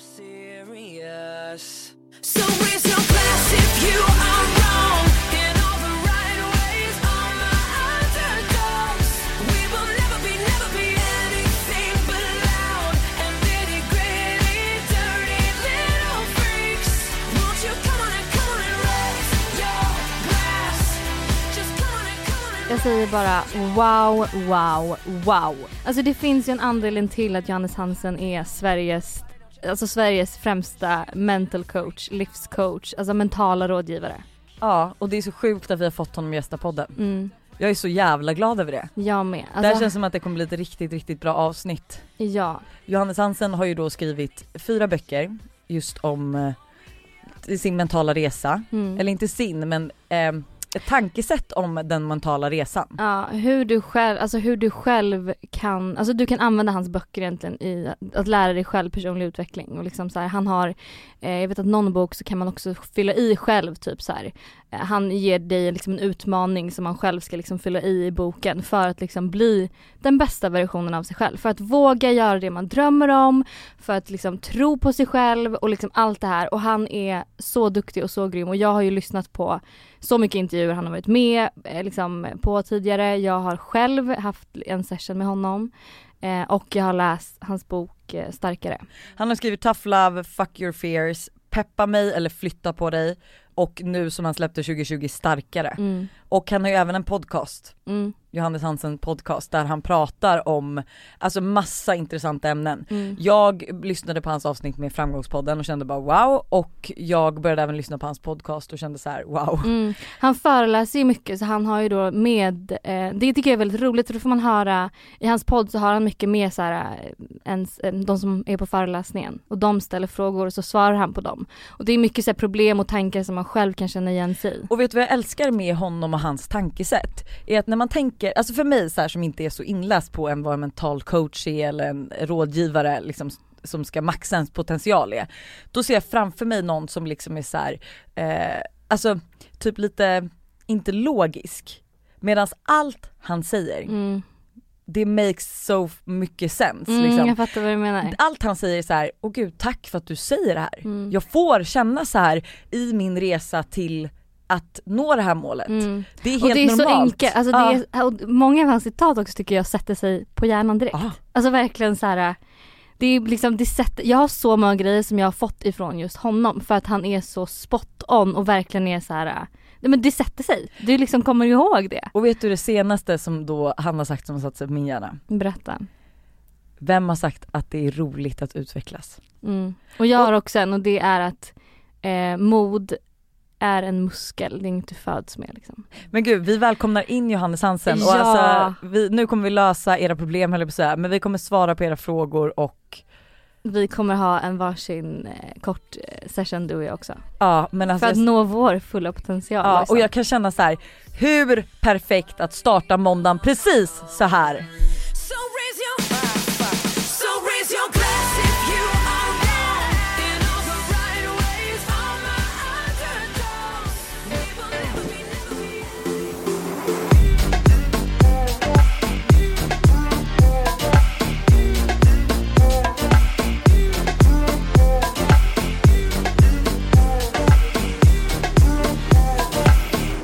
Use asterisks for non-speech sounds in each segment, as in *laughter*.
serious. So raise your glass if you are wrong in all the right ways. All my underdogs, we will never be, never be anything but loud and nitty gritty, dirty little freaks. Won't you come on and come on and raise your glass? Just come on and come on and Jag säger bara wow, wow, wow. Alltså det finns ju en anledning till att Johannes Hansen är Sveriges, alltså Sveriges främsta mental coach, livscoach, alltså mentala rådgivare. Ja och det är så sjukt att vi har fått honom gästa podden. Mm, Jag är så jävla glad över det. jag med. det här Alltså, känns som att det kommer bli ett riktigt, riktigt bra avsnitt. Ja, Johannes Hansen har ju då skrivit fyra böcker just om eh, sin mentala resa. mm. Eller inte sin men eh, ett tankesätt om den mentala resan. Ja, hur du själv, alltså hur du själv kan, alltså du kan använda hans böcker egentligen i att- lära dig själv personlig utveckling och liksom så här, han har, eh, jag vet att någon bok så kan man också fylla i själv typ så här. Eh, han ger dig liksom en utmaning som man själv ska liksom fylla i i boken för att liksom bli den bästa versionen av sig själv. För att våga göra det man drömmer om, för att liksom tro på sig själv och liksom allt det här och han är så duktig och så grym och jag har ju lyssnat på så mycket intervjuer han har varit med eh, liksom, på tidigare. Jag har själv haft en session med honom eh, och jag har läst hans bok eh, Starkare. Han har skrivit Tough Love, Fuck Your Fears, Peppa mig eller Flytta på dig och nu som han släppte 2020 Starkare. Mm. Och han har ju även en podcast, Mm. Johannes Hansen podcast, där han pratar om alltså massa intressanta ämnen. Mm. Jag lyssnade på hans avsnitt med Framgångspodden och kände bara wow och jag började även lyssna på hans podcast och kände så här wow. Mm. Han föreläser ju mycket så han har ju då med, eh, det tycker jag är väldigt roligt för då får man höra, i hans podd så har han mycket med så här, eh, ens, eh, de som är på föreläsningen och de ställer frågor och så svarar han på dem. Och det är mycket så här, problem och tankar som man själv kan känna igen sig. Och vet du vad jag älskar med honom och hans tankesätt? Är att när man tänker, alltså för mig så här som inte är så inläst på en vad en mental coach är eller en rådgivare liksom som ska maxa ens potential är. Då ser jag framför mig någon som liksom är så här, eh, alltså typ lite, inte logisk. Medan allt han säger, Mm. Det makes so mycket sense Mm, liksom. Jag fattar vad du menar. Allt han säger är så här, åh gud tack för att du säger det här. Mm. Jag får känna så här i min resa till att nå det här målet. Mm. Det är helt Och det är normalt. så enkelt, alltså Ja. det är, och många av hans citat också tycker jag sätter sig på hjärnan direkt. Ja. Alltså verkligen så här. Det är liksom, det sätter, jag har så många grejer som jag har fått ifrån just honom för att han är så spot on och verkligen är så här. Nej men det sätter sig, du liksom kommer ihåg det. Och vet du det senaste som då han har sagt som har satt sig på min hjärna? Berätta. Vem har sagt att det är roligt att utvecklas? Mm. Och jag har också en och det är att eh, mod är en muskel, det är inget du föds med liksom. Men gud, vi välkomnar in Johannes Hansen och Ja. alltså, vi, nu kommer vi lösa era problem höll jag på att säga, men vi kommer svara på era frågor och Vi kommer ha en varsin eh, kort eh, session du och jag också. ja men alltså För att nå vår fulla potential. ja, liksom. och jag kan känna så här, hur perfekt att starta måndagen precis så här.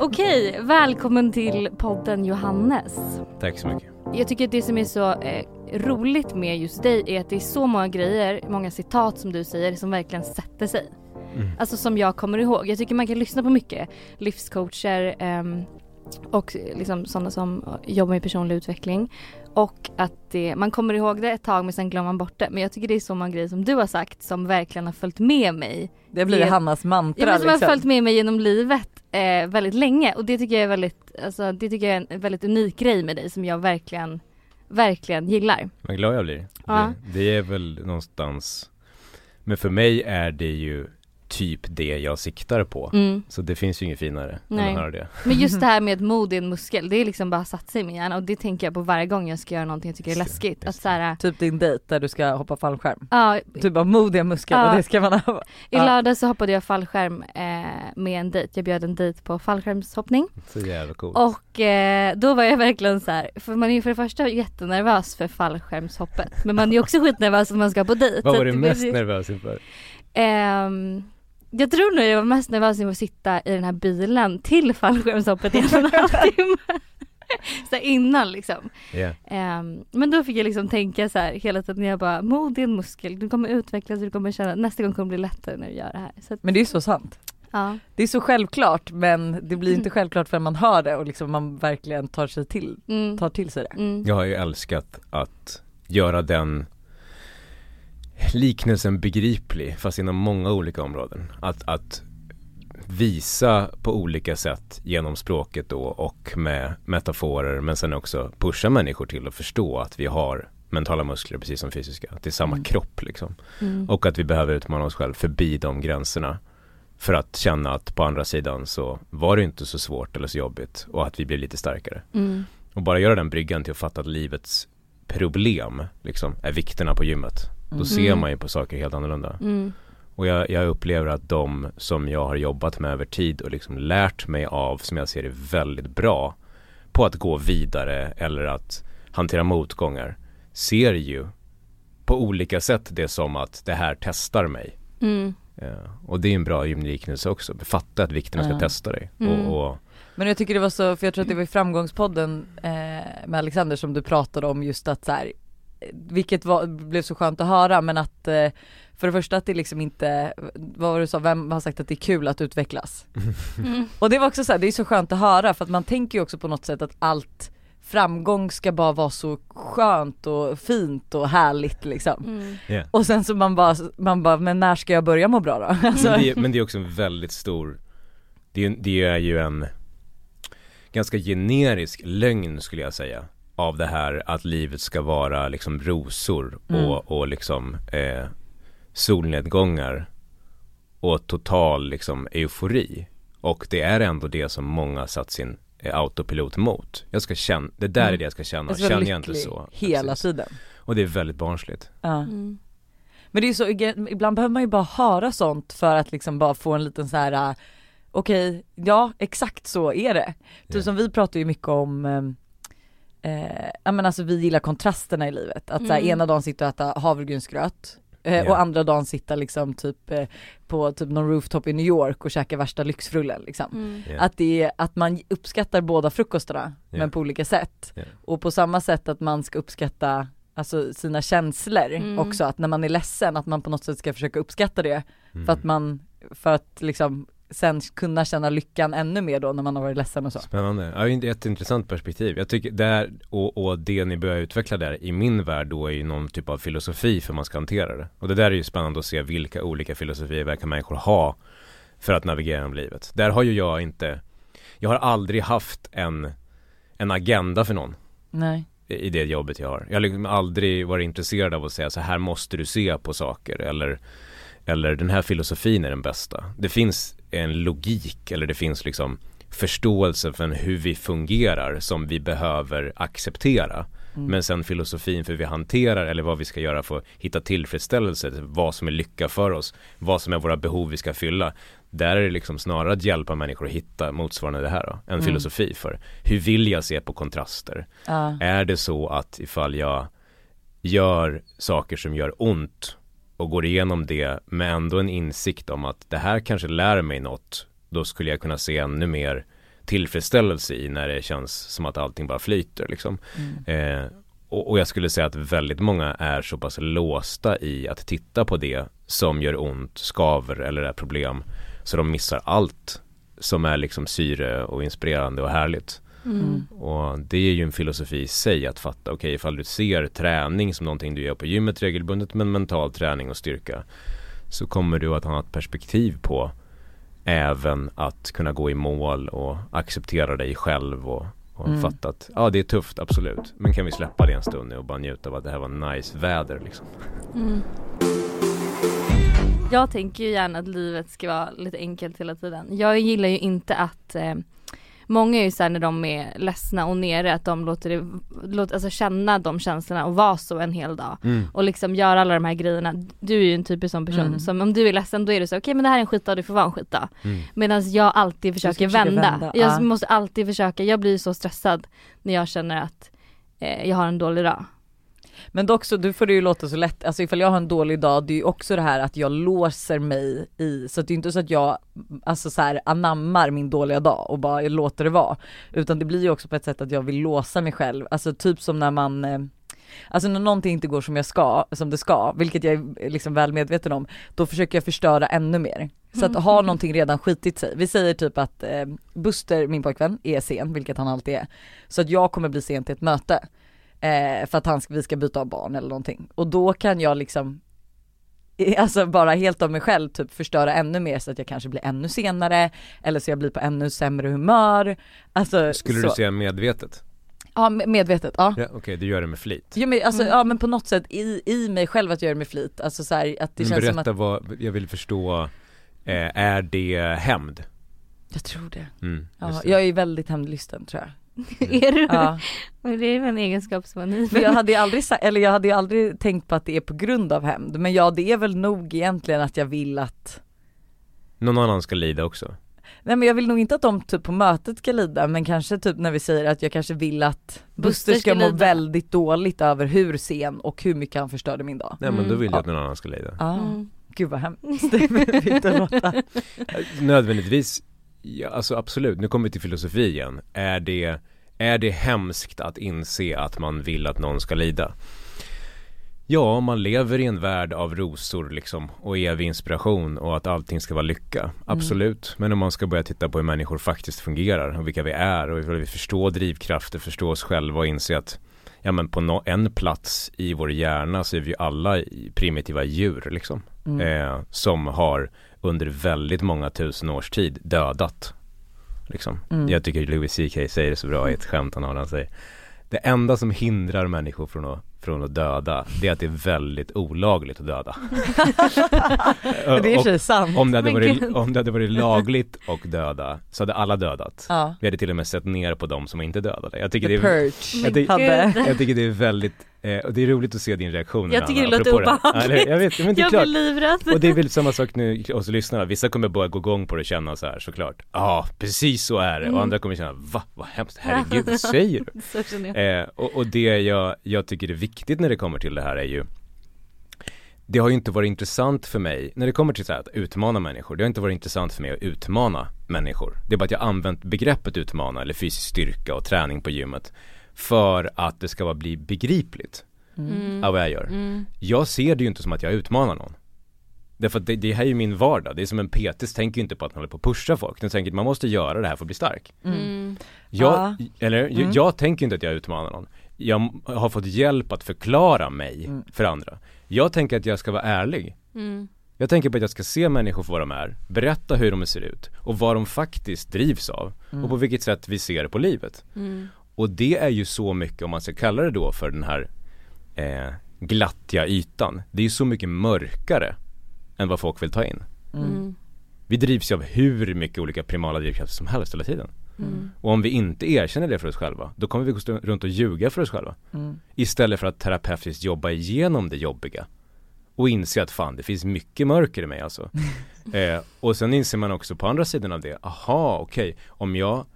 Okej, välkommen till podden Johannes. Tack så mycket. Jag tycker att det som är så eh, roligt med just dig är att det är så många grejer, många citat som du säger som verkligen sätter sig. Mm. Alltså som jag kommer ihåg. Jag tycker man kan lyssna på mycket livscoacher ehm, och liksom sådana som jobbar med personlig utveckling. Och att det, man kommer ihåg det ett tag men sen glömmer man bort det. Men jag tycker det är så många grejer som du har sagt som verkligen har följt med mig. Det blir Det- Hannas mantra Ja, men som har liksom. följt med mig genom livet eh, väldigt länge och det tycker jag är väldigt, alltså det tycker jag är en väldigt unik grej med dig som jag verkligen, verkligen gillar. Vad glad jag blir. Ja. Det, det är väl någonstans Men för mig är det ju typ det jag siktar på. Mm. Så det finns ju inget finare än Nej. att höra det. Men just *laughs* det här med mod är en muskel, det är liksom bara satt sig i min hjärna och det tänker jag på varje gång jag ska göra någonting jag tycker är läskigt. Att så här, Typ din dejt där du ska hoppa fallskärm. ja, Du bara modiga muskler Ja. och det ska man ha. i lördag så hoppade jag fallskärm eh, med en dejt. Jag bjöd en dejt på fallskärmshoppning Så jävla coolt. och eh, då var jag verkligen så här, för man är ju för det första jättenervös för fallskärmshoppet men man är ju också skitnervös om man ska på dejt. Vad var att du mest nervös inför? Ehm, jag tror nog jag var mest nervös inför att sitta i den här bilen till fallskärmshoppet i en och en halv *laughs* timme. så innan liksom. Ja. Ehm, men då fick jag liksom tänka så här hela tiden, jag bara mod är en muskel, du kommer utvecklas du kommer känna nästa gång kommer det bli lättare när du gör det här. Så att, Men det är så sant. ja. Det är så självklart men det blir inte Mm. självklart förrän man hör det och liksom man verkligen tar sig till, Mm. tar till sig det. Mm. Jag har ju älskat att göra den liknelsen begriplig fast inom många olika områden. Att, att visa på olika sätt genom språket då och med metaforer men sen också pusha människor till att förstå att vi har mentala muskler precis som fysiska. Att det är samma Mm. kropp liksom. Mm. Och att vi behöver utmana oss själva förbi de gränserna. För att känna att på andra sidan så var det inte så svårt eller så jobbigt och att vi blir lite starkare. Mm. Och bara göra den bryggan till att fatta att livets problem liksom är vikterna på gymmet. Då Mm. ser Mm. man ju på saker helt annorlunda. Mm. Och jag, jag upplever att de som jag har jobbat med över tid och liksom lärt mig av som jag ser är väldigt bra på att gå vidare eller att hantera motgångar ser ju på olika sätt det som att det här testar mig. Mm. Ja, och det är en bra gymliknelse också. Fatta att vikterna ska Ja. testa dig. Mm. Och, och Men jag tycker det var så, för jag tror att det var i framgångspodden eh, med Alexander som du pratade om just att så här, eh, vilket var, blev så skönt att höra men att eh, för det första att det liksom inte, vad var det du sa, vem har sagt att det är kul att utvecklas? Mm. Och det var också så här, det är så skönt att höra för att man tänker ju också på något sätt att allt framgång ska bara vara så skönt och fint och härligt liksom. Mm. Och sen så man bara, man bara, men när ska jag börja må bra då? Alltså, men, det, är- men det är också en väldigt stor det är, det är ju en ganska generisk lögn skulle jag säga av det här att livet ska vara liksom rosor Mm. och, och liksom eh, solnedgångar och total liksom eufori och det är ändå det som många satt sin eh, autopilot mot. Jag ska känna, det där är Mm. det jag ska känna, jag ska känner jag inte så hela Precis. tiden. Och det är väldigt barnsligt. Ja. Mm. Men det är så, ibland behöver man ju bara höra sånt för att liksom bara få en liten så här. äh, okej, ja exakt så är det. Typ som vi pratar ju mycket om eh, ja men alltså vi gillar kontrasterna i livet. Att så här, Mm. ena dagen sitta och äta havregrynsgröt eh, Ja. och andra dagen sitta liksom typ eh, på typ någon rooftop i New York och käka värsta lyxfrullen liksom. Mm. Ja. Att det är, att man uppskattar båda frukostarna Ja. men på olika sätt. Och på samma sätt att man ska uppskatta Alltså sina känslor Mm. också, att när man är ledsen att man på något sätt ska försöka uppskatta det Mm. för att man, för att liksom sen kunna känna lyckan ännu mer då när man har varit ledsen och så. Spännande, ja, det är ett jätteintressant perspektiv. Jag tycker där, och, och det ni börjar utveckla där i min värld då är ju någon typ av filosofi för man ska hantera det. Och det där är ju spännande att se vilka olika filosofier verkar människor ha för att navigera genom livet. Där har ju jag inte, jag har aldrig haft en, en agenda för någon Nej. i i det jobbet jag har. Jag har liksom aldrig varit intresserad av att säga så här måste du se på saker eller eller den här filosofin är den bästa. Det finns en logik eller det finns liksom förståelse för hur vi fungerar som vi behöver acceptera. Mm. Men sen filosofin för hur vi hanterar eller vad vi ska göra för att hitta tillfredsställelse, vad som är lycka för oss, vad som är våra behov vi ska fylla. Där är det liksom snarare att hjälpa människor att hitta motsvarande det här då, en Mm. filosofi för hur vill jag se på kontraster? Ja. Är det så att ifall jag gör saker som gör ont och går igenom det med ändå en insikt om att det här kanske lär mig något, då skulle jag kunna se ännu mer tillfredsställelse i när det känns som att allting bara flyter liksom. Mm. Eh, och, och jag skulle säga att väldigt många är så pass låsta i att titta på det som gör ont, skaver eller är problem så de missar allt som är liksom syre och inspirerande och härligt. Mm. Och det är ju en filosofi i sig att fatta, okej ifall du ser träning som någonting du gör på gymmet regelbundet men mental träning och styrka så kommer du att ha ett perspektiv på även att kunna gå i mål och acceptera dig själv och, och Mm. fatta att ja det är tufft absolut men kan vi släppa det en stund nu och bara njuta av att det här var nice väder liksom. Mm. Jag tänker ju gärna att livet ska vara lite enkelt hela tiden. Jag gillar ju inte att eh, Många är ju såhär när de är ledsna och nere att de låter det, låter, alltså känna de känslorna och vara så en hel dag. Mm. Och liksom göra alla de här grejerna. Du är ju en typisk sån person Mm. som om du är ledsen då är det så okej men det här är en skitdag, du får vara en skitdag. Mm. Medan jag alltid försöker vända. vända, Jag ja. måste alltid försöka, jag blir så stressad när jag känner att eh, jag har en dålig dag. Men dock så, du får det ju låta så lätt, alltså ifall jag har en dålig dag, det är ju också det här att jag låser mig i, så det är inte så att jag alltså så här anammar min dåliga dag och bara låter det vara. Utan det blir ju också på ett sätt att jag vill låsa mig själv, alltså typ som när man eh, Alltså när någonting inte går som jag ska, som det ska, vilket jag är liksom väl medveten om, då försöker jag förstöra ännu mer. Så att har någonting redan skitit sig, vi säger typ att eh, Buster, min pojkvän, är sen, vilket han alltid är. Så att jag kommer bli sen till ett möte. Eh, för att han, ska- vi ska byta av barn eller någonting. Och då kan jag liksom Alltså bara helt av mig själv typ förstöra ännu mer så att jag kanske blir ännu senare eller så jag blir på ännu sämre humör. Alltså Skulle så. du säga medvetet? Ja med- medvetet, ja. Ja, Okej, du gör det med flit. Ja men, alltså, Mm. ja men på något sätt i, i mig själv att göra det med flit, alltså så här, att det Men känns som berätta att, vad, jag vill förstå, eh, är det hämnd? jag tror det. Mm, Ja, det. jag är väldigt hämndlysten tror jag. Är du? Ja. Men det är väl en egenskap som man är Men jag hade ju aldrig sagt, eller jag hade ju aldrig tänkt på att det är på grund av hämnd, men ja det är väl nog egentligen att jag vill att Någon annan ska lida också. Nej men jag vill nog inte att de typ på mötet ska lida men kanske typ när vi säger att jag kanske vill att Buster Buster ska ska må lida. väldigt dåligt över hur sen och hur mycket han förstörde min dag. Nej men då Mm. vill jag att någon annan ska lida. Ja, Mm. gud vad hemskt *laughs* det låta. Nödvändigtvis, ja, alltså absolut, nu kommer vi till filosofi igen. Är det, är det hemskt att inse att man vill att någon ska lida? Ja, man lever i en värld av rosor liksom och evig inspiration och att allting ska vara lycka. Absolut. Men om man ska börja titta på hur människor faktiskt fungerar och vilka vi är och hur vi förstår drivkrafter, förstår oss själva och inse att ja men på nå- en plats i vår hjärna så är vi ju alla primitiva djur liksom. Eh, som har under väldigt många tusen års tid dödat. Liksom. Mm. Jag tycker Louis CK säger det så bra i ett skämt han har han säger Det enda som hindrar människor från att, från att döda Det är att det är väldigt olagligt att döda *laughs* det är sig sant. om det, hade varit, om det hade varit lagligt och döda så hade alla dödat Ja. Vi hade till och med sett ner på dem som inte dödade Jag tycker The det är, jag hade, jag tycker det är väldigt, eh, och det är roligt att se din reaktion Jag tycker det Anna, låter apropå obehagligt. Ja, Jag vet, men det är Jag klart blir livrädd. och det är väl samma sak nu oss lyssnarna, vissa kommer börja gå igång på det och känna så här såklart Ja, precis så är det och Mm. andra kommer känna Va? Vad hemskt, *laughs* herregud, vad säger du? Så känner jag. Eh, och, och det jag, jag tycker är viktigt när det kommer till det här är ju Det har ju inte varit intressant för mig, när det kommer till så här att utmana människor, det har inte varit intressant för mig att utmana människor Det är bara att jag använt begreppet utmana eller fysisk styrka och träning på gymmet För att det ska vara bli begripligt Mm. av vad jag gör Mm. jag ser det ju inte som att jag utmanar någon Därför att det, det här är ju min vardag, det är som en PT tänker ju inte på att man håller på att pusha folk, den tänker att man måste göra det här för att bli stark Mm. Jag, Ja. eller jag, Mm. jag tänker inte att jag utmanar någon Jag har fått hjälp att förklara mig Mm. för andra Jag tänker att jag ska vara ärlig Mm. Jag tänker på att jag ska se människor för vad de är, berätta hur de ser ut och vad de faktiskt drivs av och på vilket sätt vi ser på livet Mm. Och det är ju så mycket, om man ska kalla det då för den här eh, glattiga ytan Det är ju så mycket mörkare än vad folk vill ta in Mm. Vi drivs ju av hur mycket olika primala drivkrafter som helst hela tiden Mm. Och om vi inte erkänner det för oss själva, då kommer vi gå runt och ljuga för oss själva Mm. Istället för att terapeutiskt jobba igenom det jobbiga Och inse att fan, det finns mycket mörker i mig alltså *laughs* eh, Och sen inser man också på andra sidan av det, aha okej, om jag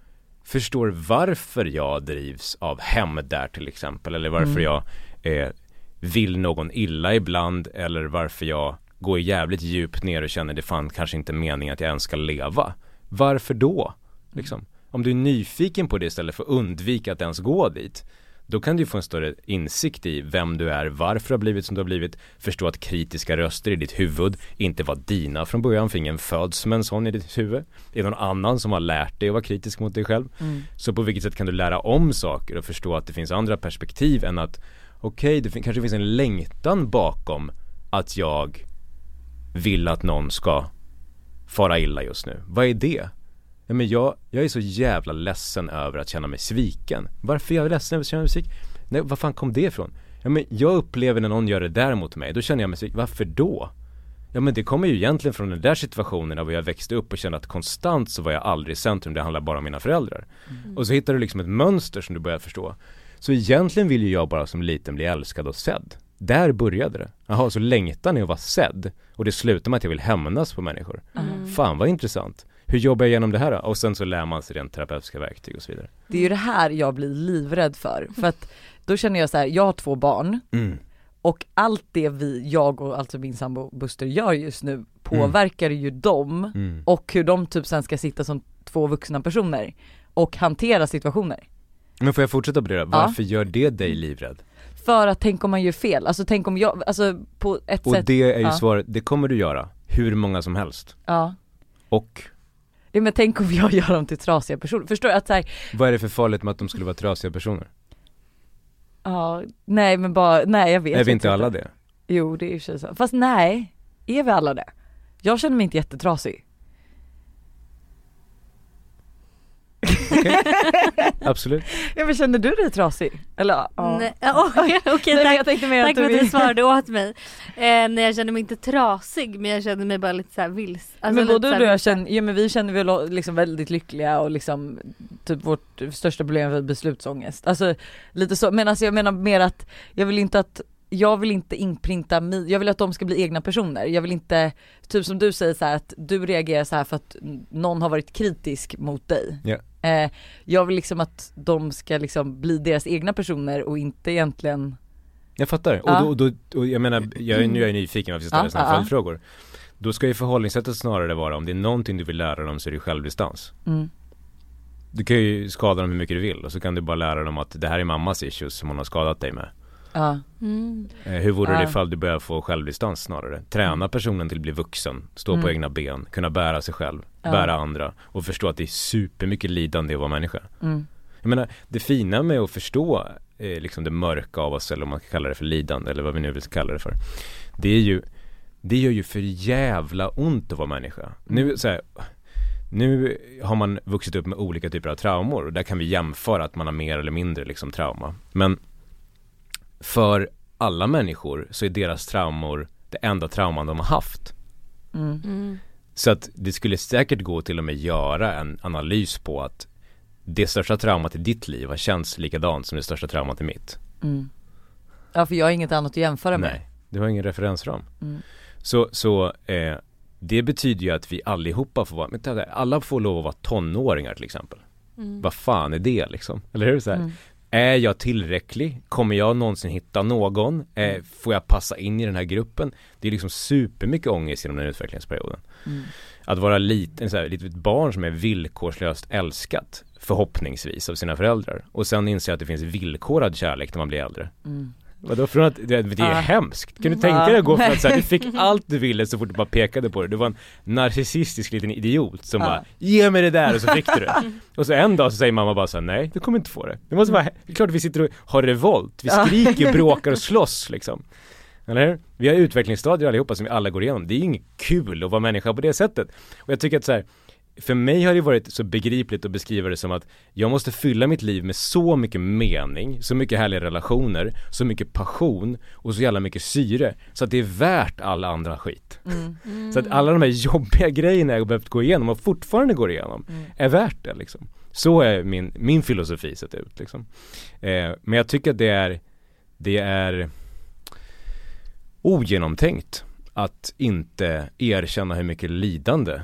förstår varför jag drivs av hämnd där till exempel Eller varför Mm. jag eh, vill någon illa ibland Eller varför jag går jävligt djupt ner och känner det fan kanske inte meningen att jag ens ska leva Varför då? Liksom. Om du är nyfiken på det istället för att undvika att ens gå dit då kan du få en större insikt i vem du är, varför du har blivit som du har blivit Förstå att kritiska röster i ditt huvud inte var dina från början, för ingen föds med en sån i ditt huvud Det är någon annan som har lärt dig att vara kritisk mot dig själv Mm. Så på vilket sätt kan du lära om saker och förstå att det finns andra perspektiv än att Okej, det fin- kanske finns en längtan bakom att jag vill att någon ska fara illa just nu. Vad är det? Ja, men jag, jag är så jävla ledsen över att känna mig sviken. Varför är jag ledsen över att känna mig sviken? Nej, var fan kom det ifrån? Ja, men jag upplever när någon gör det där mot mig, då känner jag mig sviken. Varför då? Ja men det kommer ju egentligen från den där situationen hur jag växte upp och kände att konstant så var jag aldrig i centrum, det handlar bara om mina föräldrar. Och så hittar du liksom ett mönster som du börjar förstå. Så egentligen vill ju jag bara som liten bli älskad och sedd. Där började det. Jaha, så längtan är att vara sedd. Och det slutar med att jag vill hämnas på människor. Mm. Fan vad intressant. Hur jobbar jag igenom det här då? Och sen så lär man sig rent terapeutiska verktyg och så vidare. Det är ju det här jag blir livrädd för. För att då känner jag så här, jag har två barn Mm. och allt det vi, jag och alltså min sambo Buster gör just nu påverkar ju dem Mm. och hur de typ sen ska sitta som två vuxna personer och hantera situationer. Men får jag fortsätta på det då? Varför gör det dig livrädd? För att tänk om man gör fel, alltså tänk om jag, alltså på ett Och sätt, det är ju ja. svaret, det kommer du göra. Hur många som helst. ja. Och ja men tänk om jag gör dem till trasiga personer, förstår du? Att så här, vad är det för farligt med att de skulle vara trasiga personer? ja, nej men bara, nej jag vet är vi inte alla det? Jo det är ju så. fast nej, är vi alla det? Jag känner mig inte jättetrasig. *laughs* Absolut. Ja men känner du dig trasig? Eller ja. Nej, *laughs* Okej, Nej, tack. jag tänkte mer Tack att för du att du svarade åt mig. *laughs* Eh, nej jag känner mig inte trasig men jag känner mig bara lite såhär vilse. Alltså, men både du och jag känner, ja men vi känner väl liksom väldigt lyckliga och liksom typ vårt största problem är beslutsångest. Alltså lite så, men alltså jag menar mer att jag vill inte att jag vill inte inprinta mig, jag vill att de ska bli egna personer. Jag vill inte, typ som du säger så här att du reagerar så här för att någon har varit kritisk mot dig. Ja. Eh, jag vill liksom att de ska liksom bli deras egna personer och inte egentligen Jag fattar. Ja. Och, då, då, och jag menar, jag är, nu är jag nyfiken varför jag ställer Ja, sådana ja. följdfrågor. Då ska ju förhållningssättet snarare vara, om det är någonting du vill lära dem så är det självdistans. mm. Du kan ju skada dem hur mycket du vill och så kan du bara lära dem att det här är mammas issues som hon har skadat dig med. Ja, Mm. Hur vore det ifall du börjar få självdistans snarare? Träna personen till att bli vuxen, stå Mm. på egna ben, kunna bära sig själv, bära andra och förstå att det är supermycket lidande att vara människa. mm. Jag menar, det fina med att förstå eh, liksom det mörka av oss eller om man kan kalla det för lidande eller vad vi nu vill kalla det för. Det är ju, det gör ju för jävla ont att vara människa. Nu så här, nu har man vuxit upp med olika typer av traumor och där kan vi jämföra att man har mer eller mindre liksom trauma. Men för alla människor så är deras traumor det enda trauman de har haft. Mm. Mm. Så att det skulle säkert gå till och med göra en analys på att det största traumat i ditt liv har känts likadant som det största traumat i mitt. Mm. Ja för jag har inget annat att jämföra med. Nej, du har ingen referensram. Mm. Så, så eh, det betyder ju att vi allihopa får vara, alla får lov att vara tonåringar till exempel. Mm. Vad fan är det liksom? Eller hur? Så här, Mm. Är jag tillräcklig? Kommer jag någonsin hitta någon? Eh, får jag passa in i den här gruppen? Det är liksom supermycket ångest genom den utvecklingsperioden. Mm. Att vara liten, så här, litet barn som är villkorslöst älskat förhoppningsvis av sina föräldrar och sen inse att det finns villkorad kärlek när man blir äldre. Mm. Vadå från att, det, det är Ah. hemskt. Kan du tänka dig att gå från att så här, du fick *laughs* allt du ville så fort du bara pekade på det. Du var en narcissistisk liten idiot som Ja. bara Ge mig det där och så fick du det. *laughs* och så en dag så säger mamma bara så här, nej du kommer inte få det. Det måste vara, det är klart vi sitter och har revolt. Vi skriker, *laughs* bråkar och slåss liksom. Eller hur? Vi har utvecklingsstadier allihopa som vi alla går igenom. Det är ju inget kul att vara människa på det sättet. Och jag tycker att så här, för mig har det varit så begripligt att beskriva det som att jag måste fylla mitt liv med så mycket mening, så mycket härliga relationer, så mycket passion och så jävla mycket syre så att det är värt all andra skit. Mm. Så att alla de här jobbiga grejerna jag behövt gå igenom och fortfarande går igenom Mm. är värt det liksom. Så är min, min filosofi sett ut liksom. Eh, men jag tycker att det är, det är ogenomtänkt att inte erkänna hur mycket lidande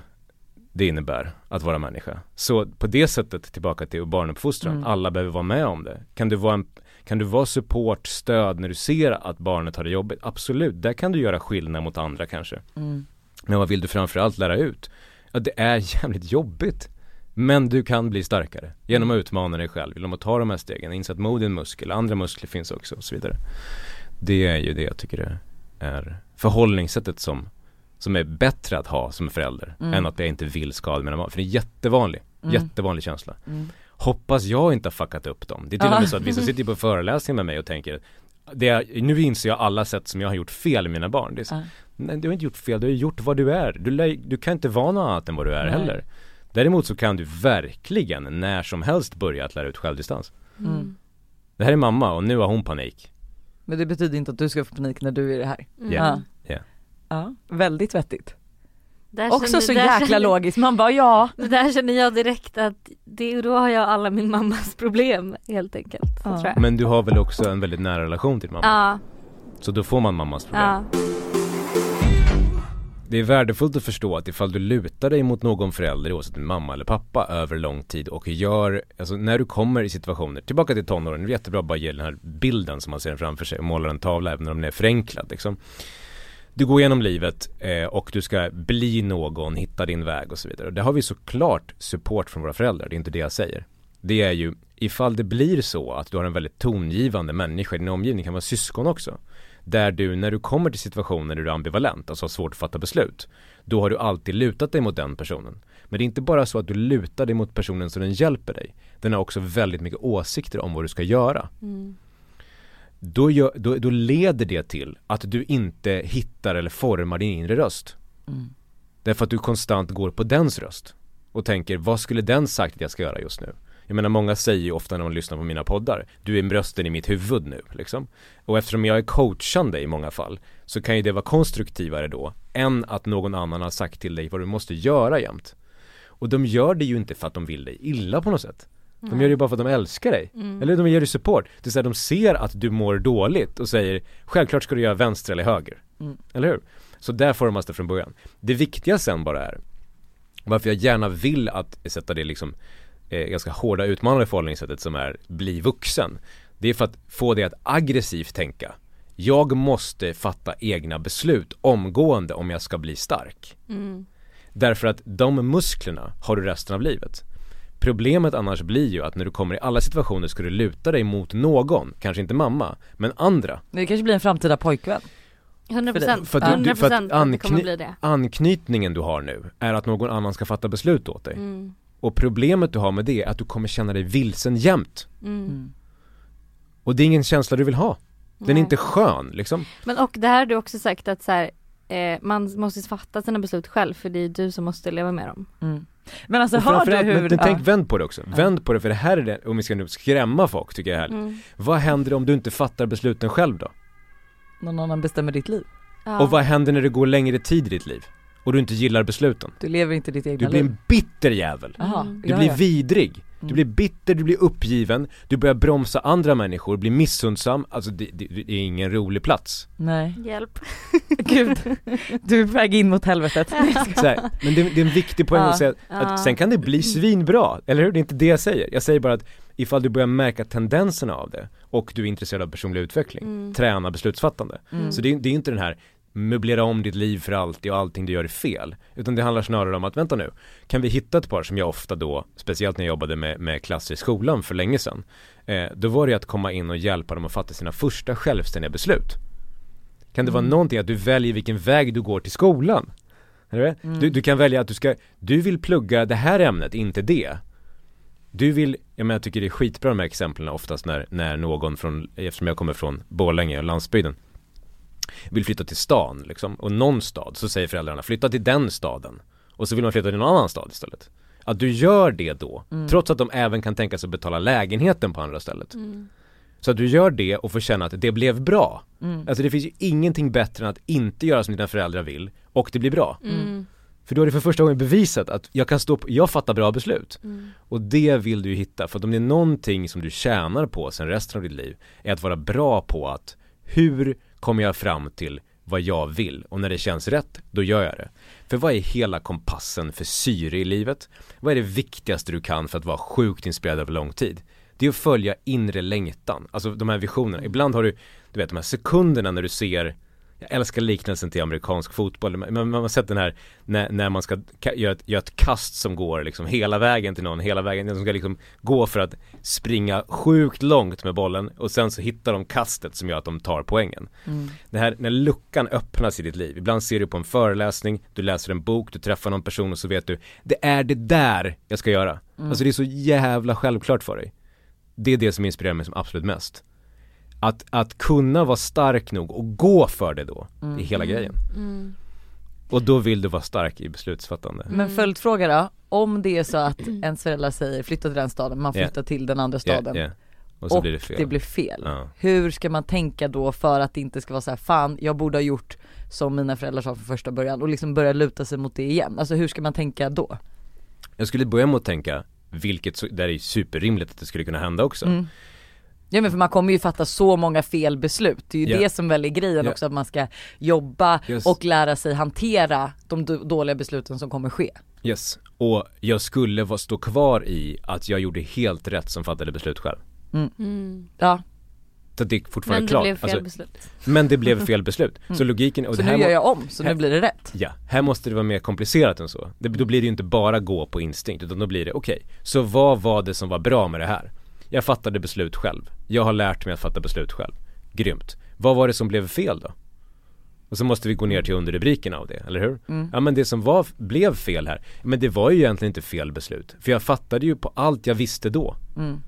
det innebär att vara människa. Så på det sättet tillbaka till barnuppfostran, Mm. alla behöver vara med om det. Kan du vara en kan du vara support, stöd när du ser att barnet har det jobbigt? Absolut, där kan du göra skillnad mot andra kanske. Mm. Men vad vill du framförallt lära ut? Ja, det är *laughs* jävligt jobbigt. Men du kan bli starkare genom att utmana dig själv, genom att ta de här stegen, inse att mod är en muskel, andra muskler finns också och så vidare. Det är ju det jag tycker är förhållningssättet som, som är bättre att ha som förälder Mm. än att jag inte vill skada mina barn. För det är jättevanlig, Mm. jättevanlig känsla. Mm. Hoppas jag inte har fuckat upp dem. Det är till och Ja. med så att vissa sitter på föreläsningar med mig och tänker det är, nu inser jag alla sätt som jag har gjort fel med mina barn. Det är så, Ja. Nej du har inte gjort fel, du har gjort vad du är. Du, du kan inte vara något annat än vad du är Nej. heller. Däremot så kan du verkligen när som helst börja att lära ut självdistans. Mm. Det här är mamma och nu har hon panik. Men det betyder inte att du ska få panik när du är det här. Mm. Ja. Ja. Väldigt vettigt. Där Också så jäkla känner- logiskt, man bara ja. *laughs* Där känner jag direkt att det, då har jag alla min mammas problem helt enkelt. Ja. tror jag. Men du har väl också en väldigt nära relation till mamma? Ja, Så då får man mammas problem. ja. Det är värdefullt att förstå att ifall du lutar dig mot någon förälder, oavsett din mamma eller pappa, över lång tid och gör, alltså när du kommer i situationer, tillbaka till tonåren, det är jättebra att bara ge den här bilden som man ser framför sig och målar en tavla även om den är förenklad liksom. Du går igenom livet eh, och du ska bli någon, hitta din väg och så vidare. Och det har vi såklart support från våra föräldrar, det är inte det jag säger. Det är ju ifall det blir så att du har en väldigt tongivande människa i din omgivning, kan vara syskon också. Där du, när du kommer till situationer där du är ambivalent, alltså har svårt att fatta beslut, då har du alltid lutat dig mot den personen. Men det är inte bara så att du lutar dig mot personen så den hjälper dig. Den har också väldigt mycket åsikter om vad du ska göra. Mm. Då, gör, då, då leder det till att du inte hittar eller formar din inre röst. Mm. Därför att du konstant går på dens röst. Och tänker, vad skulle den sagt att jag ska göra just nu? Jag menar många säger ju ofta när de lyssnar på mina poddar, du är rösten i mitt huvud nu liksom. Och eftersom jag är coachande i många fall, så kan ju det vara konstruktivare då, än att någon annan har sagt till dig vad du måste göra jämt. Och de gör det ju inte för att de vill dig illa på något sätt. De gör det ju bara för att de älskar dig. Mm. Eller de ger dig support. Det är så här, de ser att du mår dåligt och säger Självklart ska du göra vänster eller höger. Mm. Eller hur? Så där formas det från början. Det viktiga sen bara är Varför jag gärna vill att sätta det liksom eh, ganska hårda utmanande förhållningssättet som är bli vuxen. Det är för att få dig att aggressivt tänka. Jag måste fatta egna beslut omgående om jag ska bli stark. Mm. Därför att de musklerna har du resten av livet. Problemet annars blir ju att när du kommer i alla situationer ska du luta dig mot någon, kanske inte mamma, men andra. Det kanske blir en framtida pojkvän. 100 procent, För att du- 100 för att ankny- bli det. Anknytningen du har nu är att någon annan ska fatta beslut åt dig. Mm. Och problemet du har med det är att du kommer känna dig vilsen jämt. Mm. Mm. Och det är ingen känsla du vill ha. Den är Nej. inte skön liksom. Men och det här har du också sagt att så här, eh, man måste fatta sina beslut själv för det är du som måste leva med dem. Mm. Men alltså hör du hur, men, men tänk ja. vänd på det också. Vänd på det för det här är det, om vi ska nu skrämma folk tycker jag är härligt. Mm. Vad händer om du inte fattar besluten själv då? någon annan bestämmer ditt liv. Ja. Och vad händer när det går längre tid i ditt liv? Och du inte gillar besluten? Du lever inte ditt egna Du blir liv. en bitter jävel. Mm. Du ja, blir ja. vidrig. Du blir bitter, du blir uppgiven, du börjar bromsa andra människor, blir missundsam, alltså det, det, det är ingen rolig plats. Nej, Hjälp. *laughs* gud. Du är på väg in mot helvetet. *laughs* Så här, men det, det är en viktig poäng Ja. att säga att, Ja. sen kan det bli svinbra, eller hur? Det är inte det jag säger. Jag säger bara att ifall du börjar märka tendenserna av det och du är intresserad av personlig utveckling, Mm. träna beslutsfattande. Mm. Så det, är- det är inte den här möblera om ditt liv för alltid och allting du gör är fel. Utan det handlar snarare om att, vänta nu, kan vi hitta ett par som jag ofta då, speciellt när jag jobbade med, med klasser i skolan för länge sedan, eh, då var det att komma in och hjälpa dem att fatta sina första självständiga beslut. Kan det vara Mm. någonting att du väljer vilken väg du går till skolan? Är du? Mm. du kan välja att du ska, du vill plugga det här ämnet, inte det. Du vill, jag menar jag tycker det är skitbra de här exemplen oftast när, när någon från, eftersom jag kommer från Borlänge och landsbygden vill flytta till stan liksom, och någon stad så säger föräldrarna flytta till den staden och så vill man flytta till någon annan stad istället. Att du gör det då, Mm. trots att de även kan tänka sig att betala lägenheten på andra stället. Mm. Så att du gör det och får känna att det blev bra. Mm. Alltså det finns ju ingenting bättre än att inte göra som dina föräldrar vill och det blir bra. Mm. För då är det för första gången bevisat att jag kan stå på, jag fattar bra beslut. Mm. Och det vill du ju hitta, för att om det är någonting som du tjänar på sen resten av ditt liv är att vara bra på att hur kommer jag fram till vad jag vill och när det känns rätt, då gör jag det. För vad är hela kompassen för syre i livet? Vad är det viktigaste du kan för att vara sjukt inspirerad över lång tid? Det är att följa inre längtan, alltså de här visionerna. Ibland har du, du vet de här sekunderna när du ser jag älskar liknelsen till amerikansk fotboll, men man man har sett den här när, när man ska ka- göra ett, göra ett kast som går liksom hela vägen till någon, hela vägen, som ska liksom gå för att springa sjukt långt med bollen och sen så hittar de kastet som gör att de tar poängen. Mm. Det här när luckan öppnas i ditt liv, ibland ser du på en föreläsning, du läser en bok, du träffar någon person och så vet du, det är det där jag ska göra. Mm. Alltså det är så jävla självklart för dig. Det är det som inspirerar mig som absolut mest. Att, att kunna vara stark nog och gå för det då, Mm. är hela grejen. Mm. Och då vill du vara stark i beslutsfattande. Men följdfråga då, om det är så att ens föräldrar säger flytta till den staden, man flyttar till den andra staden ja. Och så och blir det fel. det blir fel. Ja. Hur ska man tänka då för att det inte ska vara så här, fan jag borde ha gjort som mina föräldrar sa från första början och liksom börja luta sig mot det igen. Alltså hur ska man tänka då? Jag skulle börja med att tänka, vilket, där är superrimligt att det skulle kunna hända också. Mm. Ja men för man kommer ju fatta så många fel beslut. Det är ju Ja. det som väl är grejen Ja. också att man ska jobba Just. och lära sig hantera de dåliga besluten som kommer ske. Yes, och jag skulle vara, stå kvar i att jag gjorde helt rätt som fattade beslut själv. Mm. Ja, Så det är fortfarande Men det klart. blev fel Alltså, beslut. men det blev fel *laughs* beslut. Så logiken, och så det här nu gör jag om så nu här- blir det rätt. Ja, här måste det vara mer komplicerat än så. Det, då blir det ju inte bara gå på instinkt utan då blir det, okej, så vad var det som var bra med det här? Jag fattade beslut själv. Jag har lärt mig att fatta beslut själv. Grymt. Vad var det som blev fel då? Och så måste vi gå ner till underrubriken av det, eller hur? Mm. Ja men det som var, blev fel här, men det var ju egentligen inte fel beslut. För jag fattade ju på allt jag visste då. Mm.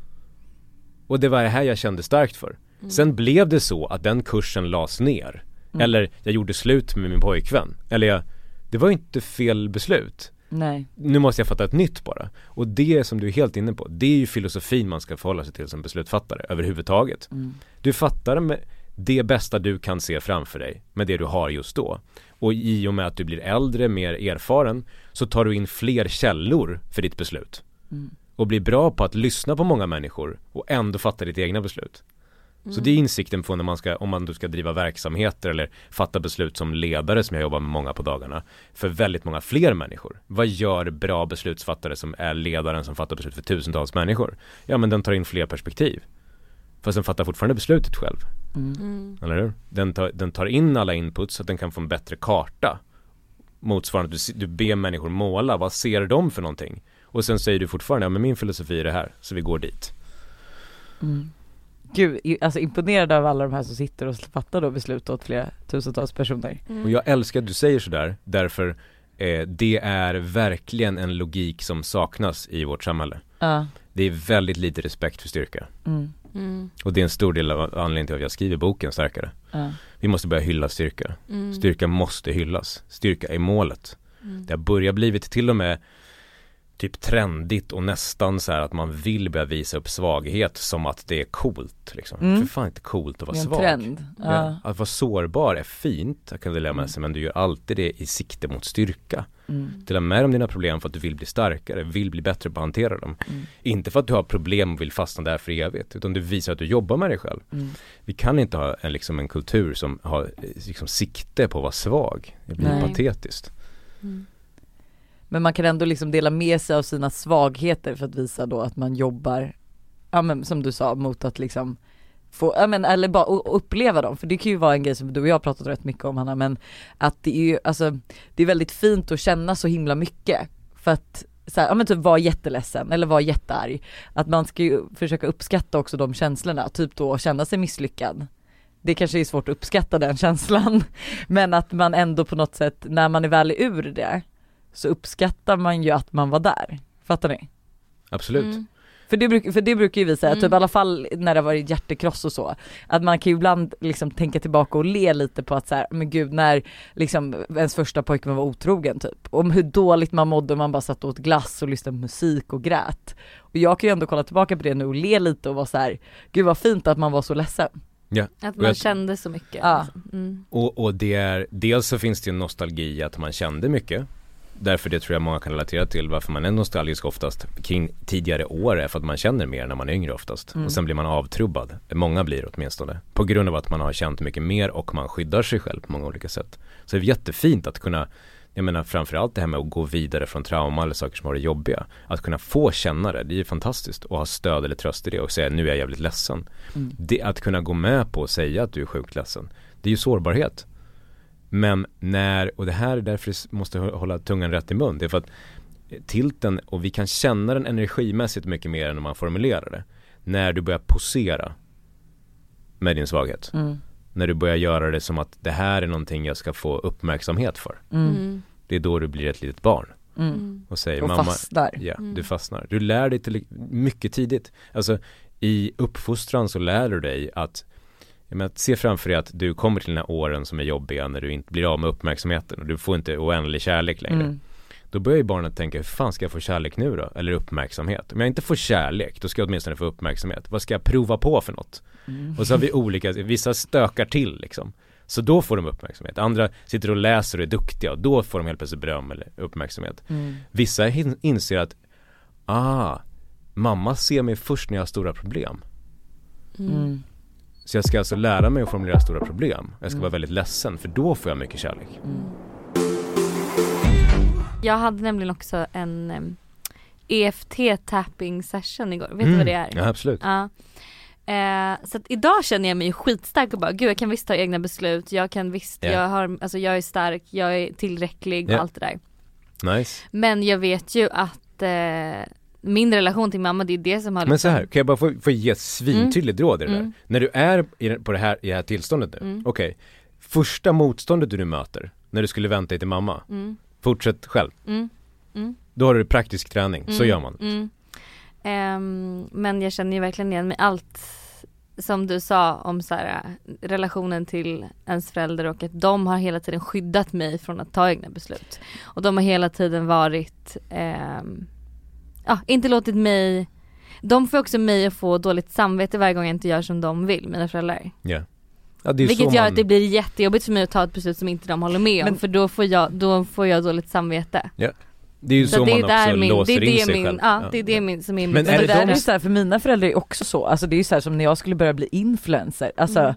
Och det var det här jag kände starkt för. Sen blev det så att den kursen lades ner. Eller jag gjorde slut med min pojkvän. Eller jag, det var ju inte fel beslut. Nej. Nu måste jag fatta ett nytt bara. Och det som du är helt inne på, det är ju filosofin man ska förhålla sig till som beslutsfattare överhuvudtaget. Mm. Du fattar med det bästa du kan se framför dig med det du har just då. Och i och med att du blir äldre, mer erfaren, så tar du in fler källor för ditt beslut. Mm. Och blir bra på att lyssna på många människor och ändå fatta ditt egna beslut. Så det är insikten på när man ska, om man då ska driva verksamheter eller fatta beslut som ledare som jag jobbar med många på dagarna. För väldigt många fler människor. Vad gör bra beslutsfattare som är ledaren som fattar beslut för tusentals människor? Ja men den tar in fler perspektiv. Fast den fattar fortfarande beslutet själv. Mm. Eller hur? Den tar, den tar in alla inputs så att den kan få en bättre karta. Motsvarande, du, s- du ber människor måla, vad ser de för någonting? Och sen säger du fortfarande, ja men min filosofi är det här, så vi går dit. Mm. Gud, alltså imponerad av alla de här som sitter och fattar då beslut åt flera tusentals personer. Och jag älskar att du säger sådär, därför eh, det är verkligen en logik som saknas i vårt samhälle. Ja. Det är väldigt lite respekt för styrka. Mm. Mm. Och det är en stor del av anledningen till att jag skriver boken Starkare. Ja. Vi måste börja hylla styrka. Mm. Styrka måste hyllas. Styrka är målet. Mm. Det har börjat blivit till och med typ trendigt och nästan så här att man vill börja visa upp svaghet som att det är coolt liksom. Mm. För fan inte coolt att vara svag. trend. Ja. Att vara sårbar är fint, kan du lära Mm. med sig, men du gör alltid det i sikte mot styrka. Mm. Dela med dig om dina problem för att du vill bli starkare, vill bli bättre på att hantera dem. Mm. Inte för att du har problem och vill fastna där för evigt, utan du visar att du jobbar med dig själv. Mm. Vi kan inte ha en, liksom en kultur som har eh, liksom, sikte på att vara svag. Det blir Nej. patetiskt. Mm. Men man kan ändå liksom dela med sig av sina svagheter för att visa då att man jobbar, ja men som du sa, mot att liksom få, ja men eller bara uppleva dem, för det kan ju vara en grej som du och jag har pratat rätt mycket om Hanna, men att det är ju, alltså det är väldigt fint att känna så himla mycket för att så här, ja men typ vara jätteledsen eller vara jättearg. Att man ska ju försöka uppskatta också de känslorna, typ då känna sig misslyckad. Det kanske är svårt att uppskatta den *laughs* känslan, men att man ändå på något sätt, när man är väl ur det, så uppskattar man ju att man var där. Fattar ni? Absolut. Mm. För det, bruk, för det brukar ju vi säga, Mm. typ i alla fall när det har varit hjärtekross och så, att man kan ju ibland liksom tänka tillbaka och le lite på att så här, men gud när liksom ens första pojkvän var otrogen typ, om hur dåligt man mådde och man bara satt och åt glass och lyssnade på musik och grät. Och jag kan ju ändå kolla tillbaka på det nu och le lite och vara så här, gud vad fint att man var så ledsen. Att Och man jag- kände så mycket. Ja. liksom. Mm. Och, och det är, dels så finns det en nostalgi att man kände mycket. Därför det tror jag många kan relatera till varför man är nostalgisk oftast kring tidigare år är för att man känner mer när man är yngre oftast. Mm. Och sen blir man avtrubbad. Många blir åtminstone. På grund av att man har känt mycket mer och man skyddar sig själv på många olika sätt. Så det är jättefint att kunna jag menar framförallt det här med att gå vidare från trauma eller saker som har varit jobbiga. Att kunna få känna det, det är ju fantastiskt. Och ha stöd eller tröst i det och säga nu är jag jävligt ledsen. Mm. Det, att kunna gå med på att säga att du är sjukt ledsen. Det är ju sårbarhet. Men när, och det här är därför det måste hå- hålla tungan rätt i mun. Det är för att tilten, och vi kan känna den energimässigt mycket mer än när man formulerar det. När du börjar posera med din svaghet. Mm. När du börjar göra det som att det här är någonting jag ska få uppmärksamhet för. Mm. Mm. Det är då du blir ett litet barn Mm. Mm. och säger Och mamma, fastnar. Ja, Mm. du fastnar. Du lär dig till mycket tidigt. Alltså i uppfostran så lär du dig att jag menar, se framför dig att du kommer till den här åren som är jobbiga när du inte blir av med uppmärksamheten och du får inte oändlig kärlek längre. Mm. Då börjar ju barnet tänka, hur fan ska jag få kärlek nu då? Eller uppmärksamhet. Om jag inte får kärlek, då ska jag åtminstone få uppmärksamhet. Vad ska jag prova på för något? Mm. Och så har vi olika, vissa stökar till liksom. Så då får de uppmärksamhet. Andra sitter och läser och är duktiga och då får de helt plötsligt beröm eller uppmärksamhet. Mm. Vissa inser att, ah, mamma ser mig först när jag har stora problem. Mm. Så jag ska alltså lära mig att formulera stora problem. Jag ska Mm. vara väldigt ledsen för då får jag mycket kärlek. Jag hade nämligen också en EFT tapping session igår, vet du Mm. vad det är? Ja absolut. Ja. Eh, så att idag känner jag mig skitstark och bara gud jag kan visst ta egna beslut, jag kan visst, Ja. jag har, alltså jag är stark, jag är tillräcklig och Ja. allt det där. Nice. Men jag vet ju att eh, min relation till mamma det är det som har Men så liksom- här, kan jag bara få, få ge ett svintydligt råd i det där? Mm. När du är i, på det här, i det här tillståndet nu, Mm. okej. Första motståndet du nu möter, när du skulle vänta dig till mamma, Mm, fortsätt själv. mm, mm. Då har du praktisk träning, så Mm, gör man. Mm. Ehm, men jag känner ju verkligen igen mig allt som du sa om så här, relationen till ens förälder och att de har hela tiden skyddat mig från att ta egna beslut. Och de har hela tiden varit, ehm, ja inte låtit mig, de får också mig att få dåligt samvete varje gång jag inte gör som de vill, mina föräldrar. Ja. Ja det är Vilket så gör man, att det blir jättejobbigt för mig att ta ett beslut som inte de håller med om Men- för då får jag, då får jag dåligt samvete. det är ju så, det är man också min, låser det är in det sig min, själv. ja, det är det min, som är Men mitt är Men det det där de- är så här, för mina föräldrar är också så, alltså det är ju så här som när jag skulle börja bli influencer, alltså Mm.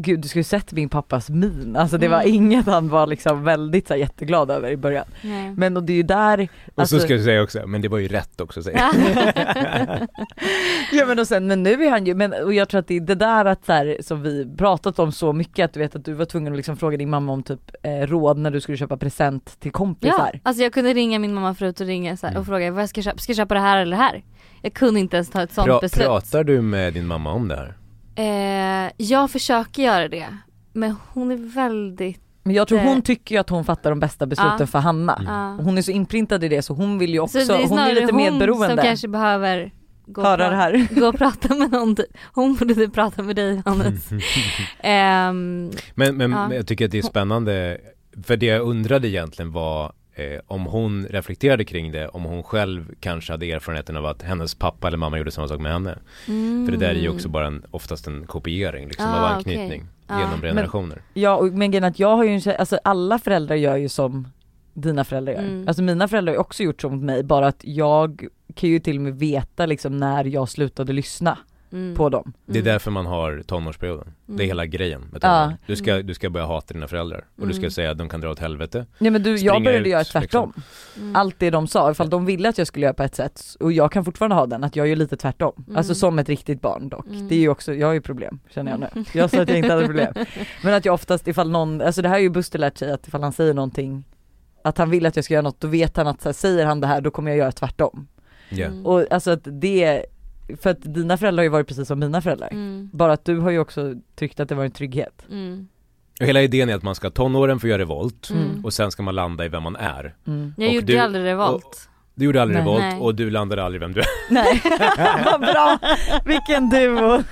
Gud du skulle sett min pappas min, alltså det var Mm. inget han var liksom väldigt så här, jätteglad över i början. Nej. Men och det är ju där, Och alltså, så ska jag säga också, men det var ju rätt också säger jag. *laughs* ja men och sen men nu är han ju, men och jag tror att det är det där att så här, som vi pratat om så mycket att du vet att du var tvungen att liksom fråga din mamma om typ eh, råd när du skulle köpa present till Ja, kompisar. alltså jag kunde ringa min mamma förut och ringa så här, Mm. och fråga vad jag ska köpa, ska jag köpa det här eller det här? Jag kunde inte ens ta ett sånt Pra, beslut. pratar du med din mamma om det här? Eh, jag försöker göra det, men hon är väldigt, Men jag tror Det- hon tycker ju att hon fattar de bästa besluten Ja. för Hanna. Mm. Hon är så inprintad i det så hon vill ju också, Så det är hon är snarare lite hon medberoende. som kanske behöver gå och, Höra det här. gå och prata med någon, hon borde typ prata med dig Hannes. *laughs* Ehm, Men, men, Ja. men jag tycker att det är spännande, för det jag undrade egentligen var eh, om hon reflekterade kring det, om hon själv kanske hade erfarenheten av att hennes pappa eller mamma gjorde samma sak med henne. mm. För det där är ju också bara en, oftast en kopiering liksom Ah, av anknytning Ah. genom generationer. Ja och, men att jag har ju en alltså alla föräldrar gör ju som dina föräldrar gör. Mm. Alltså mina föräldrar har också gjort så mot mig bara att jag kan ju till och med veta liksom när jag slutade lyssna Mm. på dem. Det är Mm. därför man har tonårsperioden. Det är Mm. hela grejen med Ja. tonåren. Du, ska, du ska börja hata dina föräldrar och du ska Mm. säga att de kan dra åt helvete. Nej men du, jag började ut, göra tvärtom. Mm. Allt det de sa, ifall de ville att jag skulle göra på ett sätt och jag kan fortfarande ha den, att jag gör lite tvärtom. Mm. Alltså som ett riktigt barn dock. Mm. Det är ju också, jag har ju problem känner jag nu. Jag sa att jag inte hade problem. *laughs* Men att jag oftast ifall någon, alltså det här är ju Buster lärt sig att ifall han säger någonting att han vill att jag ska göra något, då vet han att så här, säger han det här då kommer jag göra tvärtom. Ja. Mm. Och alltså att det, för att dina föräldrar har ju varit precis som mina föräldrar. Mm. Bara att du har ju också tyckt att det var en trygghet. Mm. Och hela idén är att man ska tonåren få göra revolt Mm. och sen ska man landa i vem man är. Mm. Jag Och gjorde du- aldrig revolt. Du gjorde aldrig Nej. revolt Nej. och du landade aldrig vem du är. *laughs* Nej, *laughs* vad bra! Vilken duo!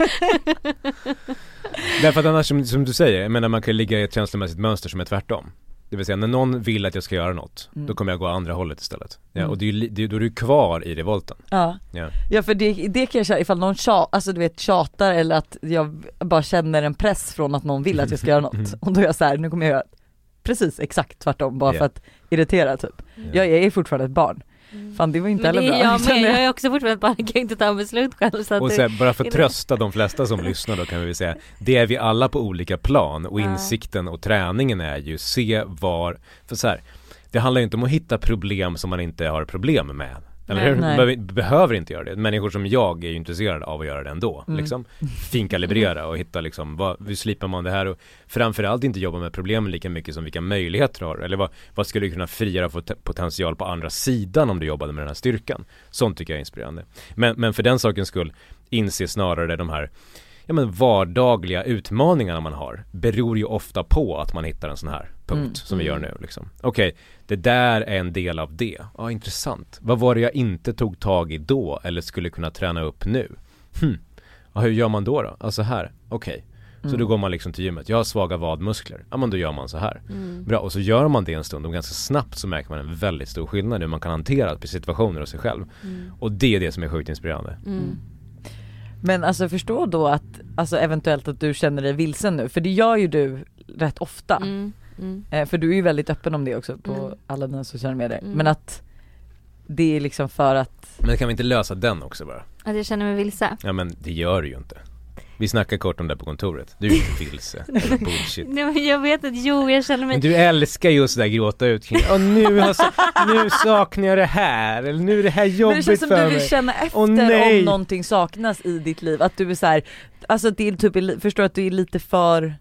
Därför att annars som, som du säger, jag menar man kan ligga i ett känslomässigt mönster som är tvärtom. Det vill säga när någon vill att jag ska göra något, Mm. då kommer jag gå andra hållet istället. Ja, Mm. och det är, ju det, då är du kvar i revolten. Ja. Ja. Ja för det, det kan jag känna ifall någon tjat, alltså du vet tjatar eller att jag bara känner en press från att någon vill att jag ska göra något *laughs* och då är jag så här, nu kommer jag göra precis exakt tvärtom bara Ja. för att irritera typ. Jag, jag är fortfarande ett barn. Mm. Fan det var inte Men heller bra. jag *laughs* med, jag. är också fortfarande barn, jag kan inte ta beslut själv så att Och det, sen, bara för att trösta de flesta som *laughs* lyssnar då kan vi säga, det är vi alla på olika plan och insikten och träningen är ju se var, för så här, det handlar ju inte om att hitta problem som man inte har problem med. Eller hur? Nej. Behöver, inte göra det. Människor som jag är ju intresserade av att göra det ändå. Mm. Liksom. Finkalibrera och hitta liksom, vad, hur slipar man det här och framförallt inte jobba med problemen lika mycket som vilka möjligheter du har. Eller vad, vad skulle du kunna frigöra för te- potential på andra sidan om du jobbade med den här styrkan. Sånt tycker jag är inspirerande. Men, men för den sakens skull inse snarare de här ja, men vardagliga utmaningarna man har beror ju ofta på att man hittar en sån här punkt Mm. som vi gör Mm. nu liksom. Okej, det där är en del av det. Ja, intressant. Vad var det jag inte tog tag i då eller skulle kunna träna upp nu? Hm. Ja, hur gör man då då? Ja, så här. Okej. Så Mm. då går man liksom till gymmet. Jag har svaga vadmuskler. Ja, men då gör man så här. Mm. Bra, och så gör man det en stund och ganska snabbt så märker man en väldigt stor skillnad hur man kan hantera situationer och sig själv. Mm. Och det är det som är sjukt inspirerande. Mm. Men alltså förstå då att, alltså eventuellt att du känner dig vilsen nu, för det gör ju du rätt ofta. Mm. Eh, för du är ju väldigt öppen om det också på Mm. alla dina sociala medier. Mm. Men att det är liksom för att, Men kan vi inte lösa den också bara? Att jag känner mig vilse. Ja men det gör du ju inte Vi snackade kort om det på kontoret, du är ju inte vilse, eller *laughs* bullshit Nej men jag vet att, jo jag känner mig Men du älskar ju sådär gråta ut kring, Åh, nu, har, nu saknar jag det här, eller nu är det här men det jobbigt känns som du för vill mig känna efter nej. om någonting saknas i ditt liv. Att du är så här, alltså det är typ, förstår att du är lite för att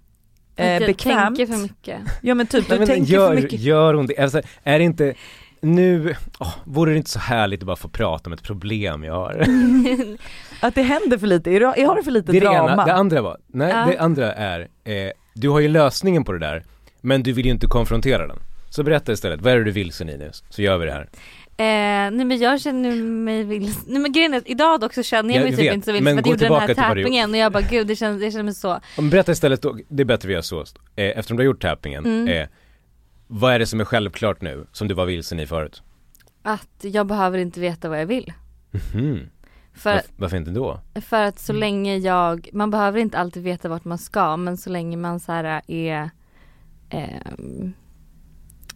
eh, jag bekvämt. tänker för mycket. Ja men typ, du men tänker gör, för mycket. Gör hon det? Alltså, är det inte nu, åh, vore det inte så härligt att bara få prata om ett problem jag har? *laughs* Att det händer för lite, är du, har för lite Det är det drama? ena, det andra var, nej Ja. det andra är, eh, du har ju lösningen på det där, men du vill ju inte konfrontera den. Så berätta istället, vad är det du vilsen i nu? Så gör vi det här. Eh, nej men jag känner mig vilse. Nej men grejen är att idag dock så känner jag Jag mig typ vet, inte så vilse men för att jag gjorde den här tappingen och jag bara gud det känns, jag känner mig så. Men berätta istället då, det är bättre vi gör så, eh, eftersom du har gjort tappingen, Mm. eh, vad är det som är självklart nu, som du var vilsen i förut? Att jag behöver inte veta vad jag vill. Mhm. För, Varf- varför inte då? för att så länge jag, man behöver inte alltid veta vart man ska men så länge man så här är ehm,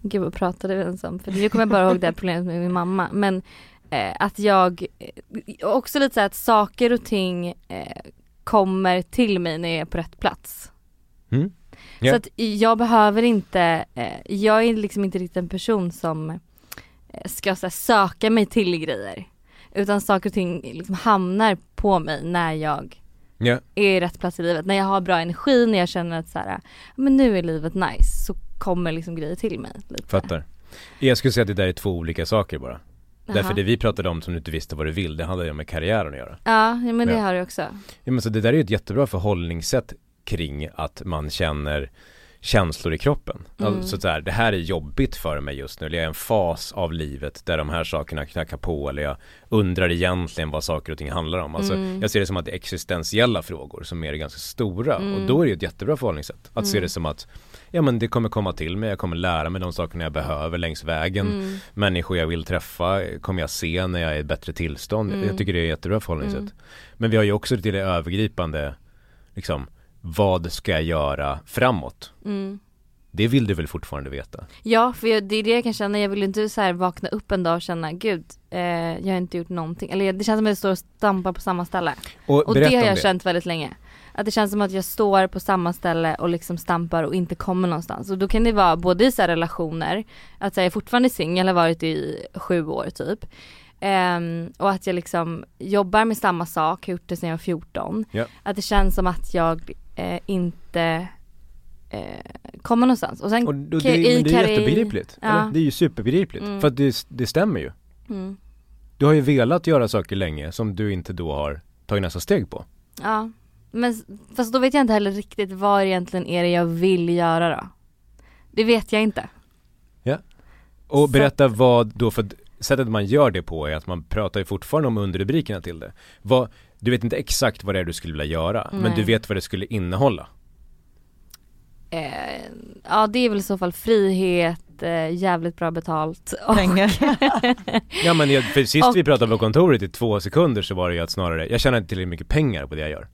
Gud vad pratade vi ens om? För nu kommer jag bara ihåg det här problemet med min mamma men eh, att jag, eh, också lite så här att saker och ting eh, kommer till mig när jag är på rätt plats. Mm. Ja. Så att jag behöver inte, eh, jag är liksom inte riktigt en person som eh, ska så här, söka mig till grejer. Utan saker och ting liksom hamnar på mig när jag Ja, är i rätt plats i livet. När jag har bra energi, när jag känner att så här, men nu är livet nice så kommer liksom grejer till mig. Lite. fattar. Jag skulle säga att det där är två olika saker bara. Därför Jaha. det vi pratade om som du inte visste vad du vill, det handlar ju med karriären att göra. Ja, ja, men det har du också. Ja men så det där är ju ett jättebra förhållningssätt kring att man känner känslor i kroppen. Mm. Alltså så där, det här är jobbigt för mig just nu, eller jag är i en fas av livet där de här sakerna knackar på, eller jag undrar egentligen vad saker och ting handlar om. Alltså Mm. jag ser det som att det är existentiella frågor som är ganska stora Mm. och då är det ett jättebra förhållningssätt. Att se Mm. det som att Ja men det kommer komma till mig, jag kommer lära mig de sakerna jag behöver längs vägen. Mm. Människor jag vill träffa kommer jag se när jag är i bättre tillstånd. Mm. Jag tycker det är ett jättebra förhållningssätt. Mm. Men vi har ju också till det övergripande, liksom, vad ska jag göra framåt? Mm. Det vill du väl fortfarande veta? Ja, för jag, det är det jag kan känna. Jag vill inte så här vakna upp en dag och känna, gud, eh, jag har inte gjort någonting. Eller det känns som att jag står och stampar på samma ställe. Och, Och det har jag det. känt väldigt länge. Att det känns som att jag står på samma ställe och liksom stampar och inte kommer någonstans. Och då kan det vara både i så relationer, att här, jag är fortfarande singel, har varit i sju år typ. Ehm, och att jag liksom jobbar med samma sak, har gjort det sedan jag var 14. Ja. Att det känns som att jag eh, inte eh, kommer någonstans. Och sen Och, det, kan- i men det är karriär- jättebegripligt. Ja. Eller? Det är ju superbegripligt. Mm. För att det, det stämmer ju. mm, Du har ju velat göra saker länge som du inte då har tagit nästa steg på. Ja, men fast då vet jag inte heller riktigt vad egentligen är det jag vill göra då. Det vet jag inte. Och Så- berätta vad då, för sättet man gör det på är att man pratar ju fortfarande om underrubrikerna till det. Vad, du vet inte exakt vad det är du skulle vilja göra, men Nej. du vet vad det skulle innehålla. Eh, ja det är väl i så fall frihet, eh, jävligt bra betalt och Pengar. *laughs* Ja men jag, för sist Och- vi pratade på kontoret i två sekunder så var det ju att snarare, jag tjänar inte tillräckligt mycket pengar på det jag gör.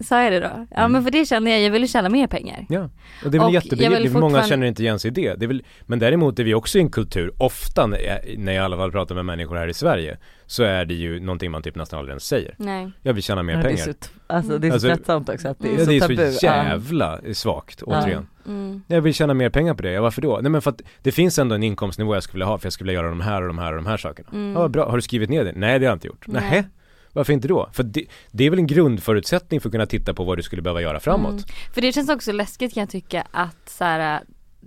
Sa jag det då? Ja Mm. men för det känner jag, jag vill ju tjäna mer pengar. Ja, och det är väl jättebegripligt, vill för många fortfarande- känner inte igen sig i det. det är väl, men däremot är vi också i en kultur, ofta när jag, när jag i alla fall pratar med människor här i Sverige, så är det ju någonting man typ nästan aldrig ens säger. Nej. Jag vill tjäna mer Ja, det är pengar. så, alltså det är så Alltså- tröttsamt också att det är Mm. Ja, så det är tabu. så jävla svagt, återigen. Mm. Jag vill tjäna mer pengar på det, ja varför då? Nej men för att det finns ändå en inkomstnivå jag skulle vilja ha för jag skulle vilja göra de här och de här och de här sakerna. Mm. Ja bra, har du skrivit ner det? Nej det har jag inte gjort. Nej. Nej. Varför inte då? För det, det är väl en grundförutsättning för att kunna titta på vad du skulle behöva göra framåt. Mm. För det känns också läskigt kan jag tycka att så här,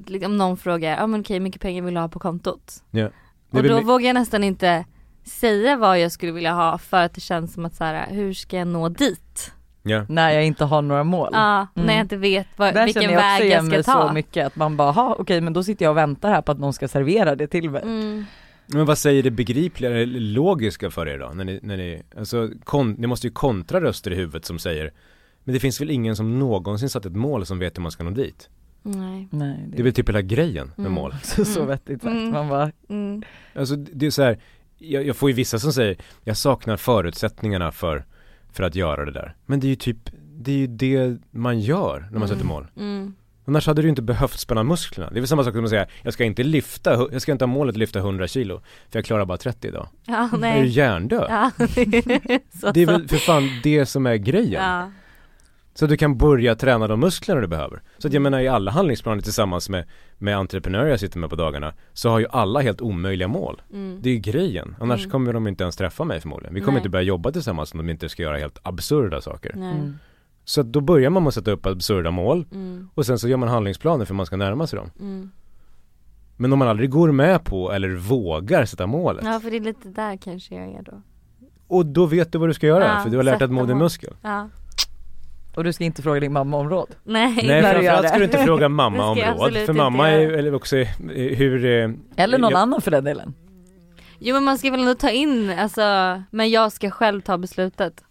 liksom, om någon frågar, ja men okej hur mycket pengar vill du ha på kontot? Ja. Och då vågar jag nästan inte säga vad jag skulle vilja ha för att det känns som att så här, hur ska jag nå dit? ja. När jag inte har några mål. Ja, Mm. när jag inte vet vad, Där vilken känner jag också väg jag igen ska mig ta. så mycket att man bara, ha okej men då sitter jag och väntar här på att någon ska servera det till mig. Mm. Men vad säger det begripliga eller logiska för er då? När ni, när ni, alltså kon, ni måste ju kontra röster i huvudet som säger Men det finns väl ingen som någonsin satt ett mål som vet hur man ska nå dit? Nej. Nej, Det är väl typ hela grejen med Mm. mål *laughs* så, så Mm. vettigt sagt. Mm. Man bara, Mm. Alltså det är så här, jag, jag får ju vissa som säger Jag saknar förutsättningarna för, för att göra det där Men det är ju typ Det är ju det man gör när man Mm. sätter mål Mm. Annars hade du inte behövt spänna musklerna. Det är väl samma sak som att säga, jag ska inte lyfta, jag ska inte ha målet att lyfta 100 kilo. För jag klarar bara 30 idag. Ja, Är du nej. hjärndöd? Ja, *laughs* så, Det är väl för fan det som är grejen. Ja. Så att du kan börja träna de musklerna du behöver. Så att jag menar i alla handlingsplaner tillsammans med, med entreprenörer jag sitter med på dagarna så har ju alla helt omöjliga mål. Mm. Det är ju grejen. Annars Mm. kommer de inte ens träffa mig förmodligen. Vi kommer Nej. inte börja jobba tillsammans om de inte ska göra helt absurda saker. Nej. Mm. Så att då börjar man med att sätta upp absurda mål Mm. och sen så gör man handlingsplaner för man ska närma sig dem. Mm. Men om man aldrig går med på eller vågar sätta målet Ja för det är lite där kanske jag är då. och då vet du vad du ska göra Ja, för du har lärt dig att mod är mål. muskel. Ja. Och du ska inte fråga din mamma om råd? Nej. Nej framförallt ska du inte fråga mamma *laughs* om råd för mamma är eller också hur eh, Eller någon jag- annan för den delen? Jo men man ska väl ändå ta in, alltså, men jag ska själv ta beslutet.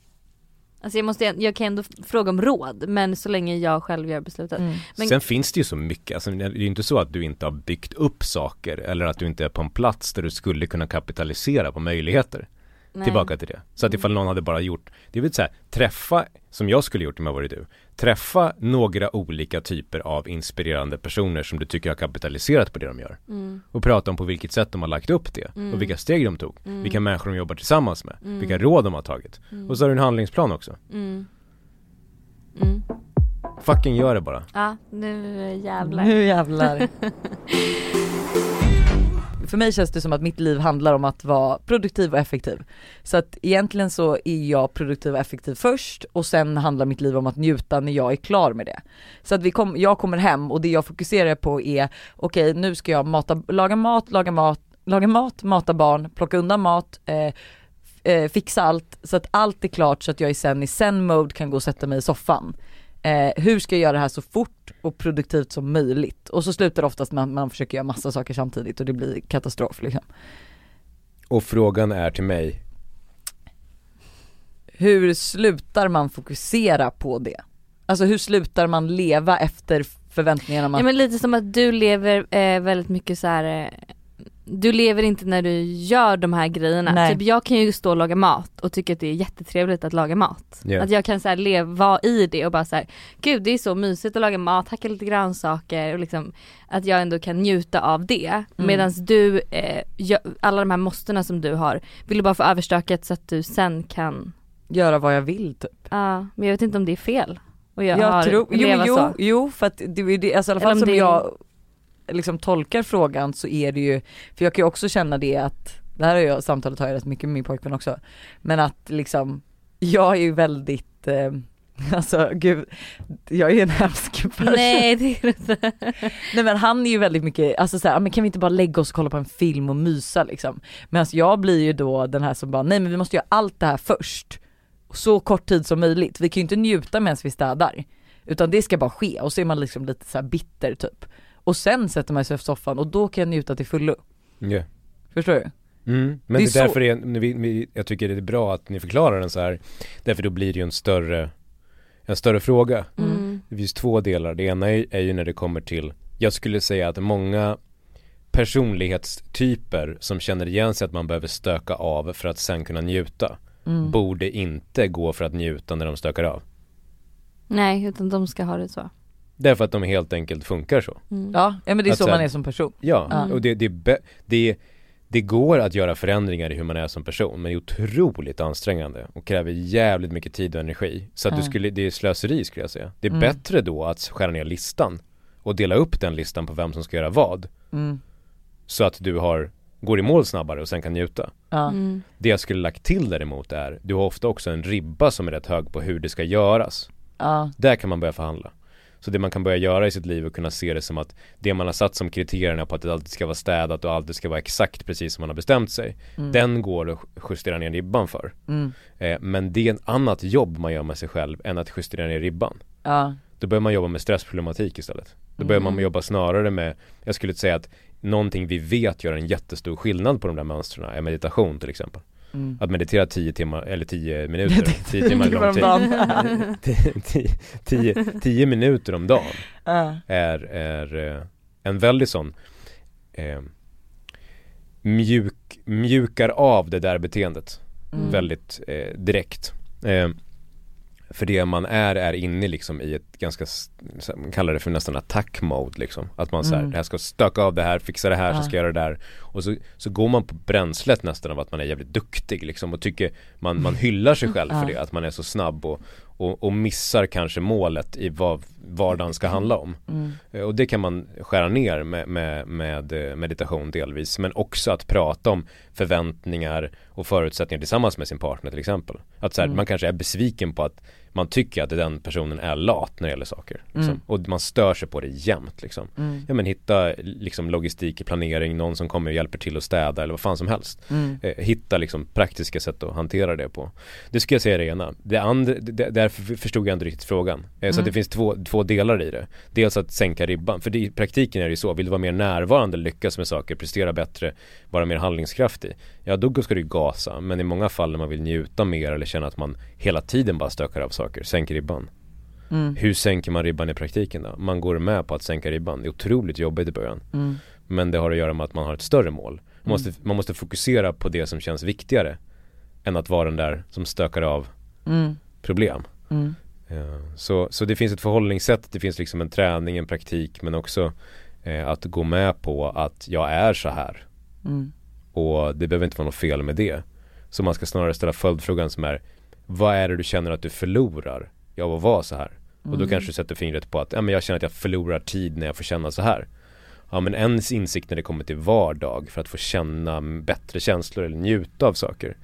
Alltså jag måste, jag kan ändå fråga om råd men så länge jag själv gör beslutet. Mm. Men- Sen finns det ju så mycket, alltså, det är ju inte så att du inte har byggt upp saker eller att du inte är på en plats där du skulle kunna kapitalisera på möjligheter. Nej. Tillbaka till det. Så att ifall någon hade bara gjort, det vill säga träffa, som jag skulle gjort om jag varit du, träffa några olika typer av inspirerande personer som du tycker har kapitaliserat på det de gör. Mm. Och prata om på vilket sätt de har lagt upp det Mm. och vilka steg de tog, Mm. vilka människor de jobbar tillsammans med, Mm. vilka råd de har tagit. Mm. Och så har du en handlingsplan också. Mm. Mm. Fucking gör det bara. Ja, nu jävlar. Nu jävlar. *laughs* För mig känns det som att mitt liv handlar om att vara produktiv och effektiv. Så att egentligen så är jag produktiv och effektiv först och sen handlar mitt liv om att njuta när jag är klar med det. Så att vi kom, jag kommer hem och det jag fokuserar på är okej nu ska jag mata, laga mat, laga mat, laga mat, mata barn, plocka undan mat, eh, eh, fixa allt så att allt är klart så att jag är sen i zen-mode kan gå och sätta mig i soffan. Eh, hur ska jag göra det här så fort och produktivt som möjligt? Och så slutar det oftast med att man försöker göra massa saker samtidigt och det blir katastrof liksom. Och frågan är till mig, Hur slutar man fokusera på det? Alltså hur slutar man leva efter förväntningarna man Ja men lite som att du lever eh, väldigt mycket så här. Du lever inte när du gör de här grejerna. Nej. Typ jag kan ju stå och laga mat och tycka att det är jättetrevligt att laga mat. Ja. Att jag kan så här leva, vara i det och bara så här, gud det är så mysigt att laga mat, hacka lite grönsaker och liksom att jag ändå kan njuta av det. Mm. Medan du, eh, gör, alla de här måstena som du har, vill du bara få överstökat så att du sen kan, göra vad jag vill typ? ja men jag vet inte om det är fel. Och jag, Jag har, tror, jo, leva jo, så. jo för att det är det, alltså i alla fall om som det jag liksom tolkar frågan så är det ju, för jag kan ju också känna det att, det här har jag, samtalet har jag rätt mycket med min pojkvän också, men att liksom, jag är ju väldigt eh, *laughs* Alltså gud, jag är ju en hemsk person. Nej det är det inte. *laughs* Nej men han är ju väldigt mycket, alltså såhär, men kan vi inte bara lägga oss och kolla på en film och mysa liksom. Medan jag blir ju då den här som bara, nej men vi måste göra allt det här först. Så kort tid som möjligt, vi kan ju inte njuta medan vi städar. Utan det ska bara ske och så är man liksom lite så här bitter typ. Och sen sätter man sig i soffan och då kan jag njuta till fullo. ja. Förstår du? Mm. Men Det det är därför det är, vi, vi, jag tycker det är bra att ni förklarar den så här. Därför då blir det ju en större, en större fråga. Mm. Det finns två delar. Det ena är, är ju när det kommer till, jag skulle säga att många personlighetstyper som känner igen sig att man behöver stöka av för att sen kunna njuta Mm. borde inte gå för att njuta när de stökar av. Nej utan de ska ha det så. Därför att de helt enkelt funkar så. Mm. Ja, men det är Att så här- man är som person. Ja, Mm. och det, det, be- det, det går att göra förändringar i hur man är som person men det är otroligt ansträngande och kräver jävligt mycket tid och energi. Så att du Ja. skulle, det är slöseri skulle jag säga. Det är Mm. bättre då att skära ner listan och dela upp den listan på vem som ska göra vad. Mm. Så att du har, går i mål snabbare och sen kan njuta. Ja. Mm. Det jag skulle lagt till däremot är, du har ofta också en ribba som är rätt hög på hur det ska göras. Ja. Där kan man börja förhandla. Så det man kan börja göra i sitt liv och kunna se det som att det man har satt som kriterierna på att det alltid ska vara städat och alltid ska vara exakt precis som man har bestämt sig. Mm. Den går att justera ner ribban för. Mm. Eh, men det är ett annat jobb man gör med sig själv än att justera ner ribban. Ja. Då börjar man jobba med stressproblematik istället. Då börjar man Mm. jobba snarare med, jag skulle säga att någonting vi vet gör en jättestor skillnad på de där mönstren är meditation till exempel. Mm. Att meditera 10 timmar, eller 10 minuter, *laughs* 10 timmar lång tid. varm 10 *laughs* *laughs* minuter om dagen Ja. är, är eh, en väldigt sån eh, mjuk, mjukar av det där beteendet Mm. väldigt eh, direkt. Eh, För det man är, är inne liksom i ett ganska, man kallar det för nästan attack mode liksom. Att man såhär, Mm. det här ska stöka av det här, fixa det här, Ja. så ska jag göra det där. Och så, så går man på bränslet nästan av att man är jävligt duktig liksom och tycker, man, man hyllar sig själv för det, att man är så snabb och, och, och missar kanske målet i vad vardagen ska handla om. Mm. Eh, Och det kan man skära ner med, med, med eh, meditation delvis men också att prata om förväntningar och förutsättningar tillsammans med sin partner till exempel. Att så här, Mm. man kanske är besviken på att man tycker att den personen är lat när det gäller saker. Liksom. Mm. Och man stör sig på det jämt liksom. Mm. Ja men hitta liksom logistik i planering, någon som kommer och hjälper till att städa eller vad fan som helst. Mm. Eh, hitta liksom praktiska sätt att hantera det på. Det skulle jag säga är det ena. Det andra, det, därför förstod jag inte riktigt frågan. Eh, så Mm. det finns två, två delar i det. Dels att sänka ribban, för det, i praktiken är det ju så, vill du vara mer närvarande, lyckas med saker, prestera bättre, vara mer handlingskraftig. Ja då ska du gasa, men i många fall när man vill njuta mer eller känna att man hela tiden bara stökar av saker, sänk ribban. Mm. Hur sänker man ribban i praktiken då? Man går med på att sänka ribban, det är otroligt jobbigt i början. Mm. Men det har att göra med att man har ett större mål. Man måste, man måste fokusera på det som känns viktigare än att vara den där som stökar av Mm. problem. Mm. Eh, Så, så det finns ett förhållningssätt, det finns liksom en träning, en praktik men också eh, att gå med på att jag är så här Mm. och det behöver inte vara något fel med det. Så man ska snarare ställa följdfrågan som är Vad är det du känner att du förlorar av att vara så här? Och då Mm. kanske du sätter fingret på att ja, men jag känner att jag förlorar tid när jag får känna så här. Ja men ens insikt när det kommer till vardag för att få känna bättre känslor eller njuta av saker.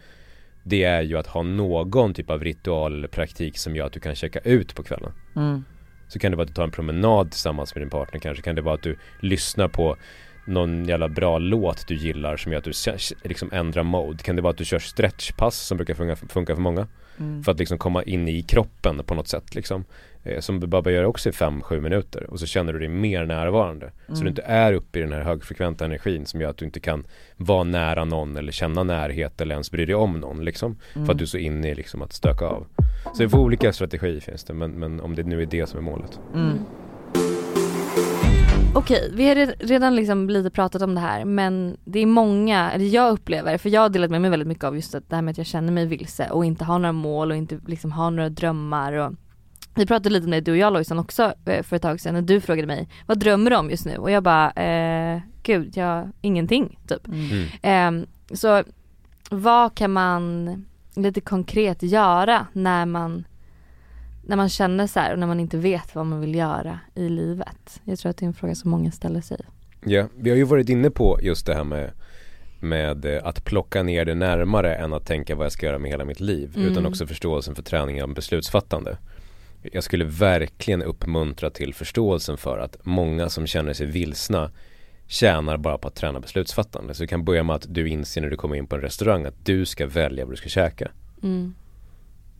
Det är ju att ha någon typ av ritual eller praktik som gör att du kan checka ut på kvällen. Mm. Så kan det vara att du tar en promenad tillsammans med din partner kanske. Kan det vara att du lyssnar på någon jävla bra låt du gillar som gör att du liksom ändrar mode. Kan det vara att du kör stretchpass som brukar funka, funka för många. Mm. För att liksom komma in i kroppen på något sätt liksom. Eh, som du bara gör också i 5-7 minuter. Och så känner du dig mer närvarande. Så Mm. du inte är uppe i den här högfrekventa energin som gör att du inte kan vara nära någon eller känna närhet eller ens bry dig om någon liksom. Mm. För att du är så inne i liksom att stöka av. Så det får olika strategier finns det men, men om det nu är det som är målet. Okej, vi har re- redan liksom lite pratat om det här men det är många, eller jag upplever, för jag har delat med mig väldigt mycket av just det här med att jag känner mig vilse och inte har några mål och inte liksom har några drömmar och vi pratade lite om det du och jag Lojsan också eh, för ett tag sedan när du frågade mig vad drömmer du om just nu? Och jag bara, eh, gud, jag, ingenting typ. Mm. Ehm, så vad kan man lite konkret göra när man när man känner så här och när man inte vet vad man vill göra i livet? Jag tror att det är en fråga som många ställer sig. Ja, vi har ju varit inne på just det här med med eh, att plocka ner det närmare än att tänka vad jag ska göra med hela mitt liv Mm. utan också förståelsen för träning av beslutsfattande. Jag skulle verkligen uppmuntra till förståelsen för att många som känner sig vilsna tjänar bara på att träna beslutsfattande. Så det kan börja med att du inser när du kommer in på en restaurang att du ska välja vad du ska käka. Mm.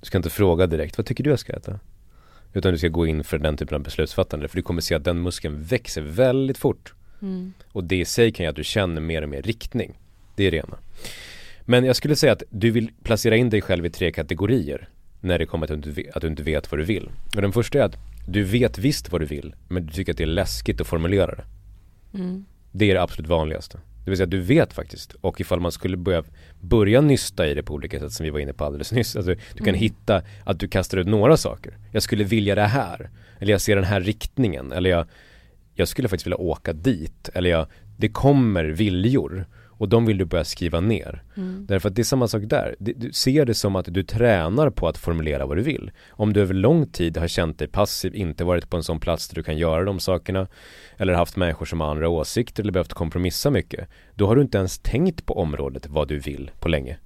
Du ska inte fråga direkt, vad tycker du jag ska äta? Utan du ska gå in för den typen av beslutsfattande för du kommer se att den muskeln växer väldigt fort. Mm. Och det i sig kan göra att du känner mer och mer riktning. Det är det ena. Men jag skulle säga att du vill placera in dig själv i tre kategorier när det kommer till att du, vet, att du inte vet vad du vill. Och den första är att du vet visst vad du vill men du tycker att det är läskigt att formulera det. Mm. Det är det absolut vanligaste. Det vill säga att du vet faktiskt och ifall man skulle börja, börja nysta i det på olika sätt som vi var inne på alldeles nyss. Alltså, du kan Mm. hitta att du kastar ut några saker. Jag skulle vilja det här. Eller jag ser den här riktningen. Eller jag, jag skulle faktiskt vilja åka dit. Eller jag, det kommer viljor. Och de vill du börja skriva ner. Mm. Därför att det är samma sak där. Du ser det som att du tränar på att formulera vad du vill. Om du över lång tid har känt dig passiv, inte varit på en sån plats där du kan göra de sakerna eller haft människor som har andra åsikter eller behövt kompromissa mycket. Då har du inte ens tänkt på området vad du vill på länge.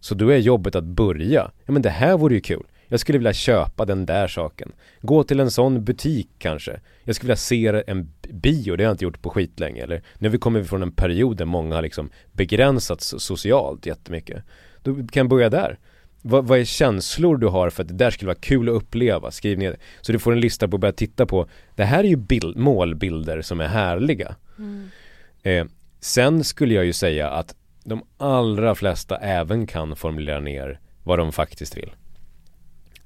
Så då är jobbet att börja. Ja men det här vore ju kul. Jag skulle vilja köpa den där saken. Gå till en sån butik kanske. Jag skulle vilja se en bio, det har jag inte gjort på skitlänge. Eller nu har vi kommit från en period där många har liksom begränsats socialt jättemycket. Då kan jag börja där. Vad, vad är känslor du har för att det där skulle vara kul att uppleva? Skriv ner det. Så du får en lista på att börja titta på. Det här är ju bild, målbilder som är härliga. Mm. Eh, sen skulle jag ju säga att de allra flesta även kan formulera ner vad de faktiskt vill.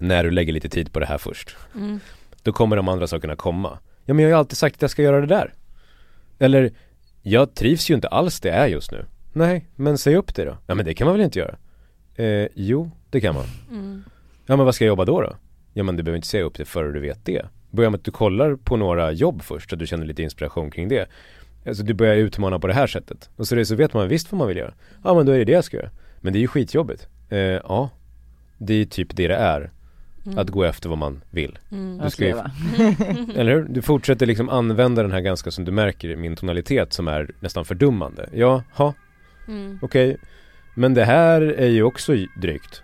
När du lägger lite tid på det här först. Mm. Då kommer de andra sakerna komma. Ja men jag har ju alltid sagt att jag ska göra det där. Eller, jag trivs ju inte alls det jag är just nu. Nej, men säg upp det då. Ja men det kan man väl inte göra? Eh, jo, det kan man. Mm. Ja men vad ska jag jobba då då? Ja men du behöver inte säga upp det före du vet det. Börja med att du kollar på några jobb först så att du känner lite inspiration kring det. Alltså du börjar utmana på det här sättet. Och så, det, så vet man visst vad man vill göra. Ja men då är det det jag ska göra. Men det är ju skitjobbigt. Eh, ja, det är typ det det är. Att gå efter vad man vill. Mm. Du ska ju, *laughs* eller hur? Du fortsätter liksom använda den här ganska som du märker min tonalitet som är nästan fördummande. Ja, ha, Mm. okej. Men det här är ju också drygt.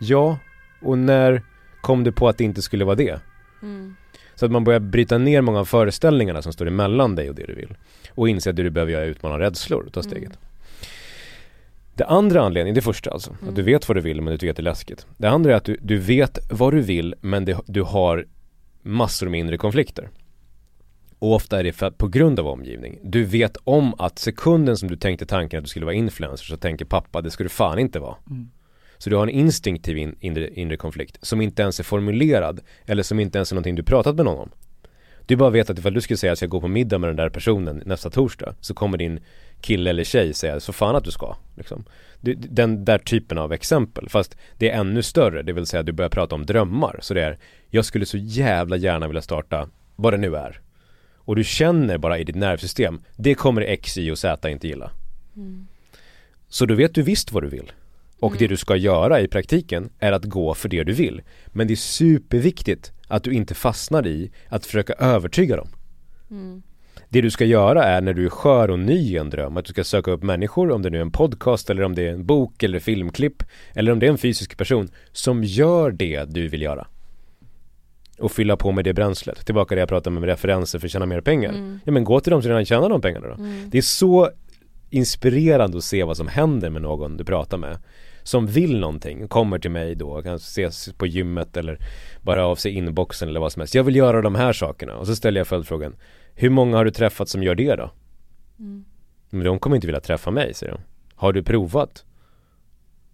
Ja, och när kom du på att det inte skulle vara det? Mm. Så att man börjar bryta ner många av föreställningarna som står emellan dig och det du vill. Och inse att det du behöver göra är att utmana rädslor och ta steget. Det andra anledningen, det första alltså, att du vet vad du vill men du tycker att det är läskigt. Det andra är att du, du vet vad du vill men det, du har massor med inre konflikter. Och ofta är det för på grund av omgivning. Du vet om att sekunden som du tänkte tanken att du skulle vara influencer så tänker pappa det ska du fan inte vara. Mm. Så du har en instinktiv in, inre, inre konflikt som inte ens är formulerad eller som inte ens är någonting du pratat med någon om. Du bara vet att ifall du skulle säga att jag ska gå på middag med den där personen nästa torsdag så kommer din kille eller tjej säga så fan att du ska. Liksom. Den där typen av exempel fast det är ännu större, det vill säga du börjar prata om drömmar. Så det är, jag skulle så jävla gärna vilja starta vad det nu är. Och du känner bara i ditt nervsystem, det kommer X, Y och Z inte gilla. Så då vet du visst vad du vill. Och det du ska göra i praktiken är att gå för det du vill. Men det är superviktigt att du inte fastnar i att försöka övertyga dem. Det du ska göra är när du är skör och ny i en dröm att du ska söka upp människor, om det nu är en podcast eller om det är en bok eller filmklipp eller om det är en fysisk person som gör det du vill göra. Och fylla på med det bränslet. Tillbaka till det jag pratade med referenser för att tjäna mer pengar. Ja men gå till dem som redan tjänar de pengarna då. Det är så inspirerande att se vad som händer med någon du pratar med som vill någonting, kommer till mig då, kan ses på gymmet eller bara av sig inboxen eller vad som helst. Jag vill göra de här sakerna och så ställer jag följdfrågan Hur många har du träffat som gör det då? Men de kommer inte vilja träffa mig, säger de. Har du provat?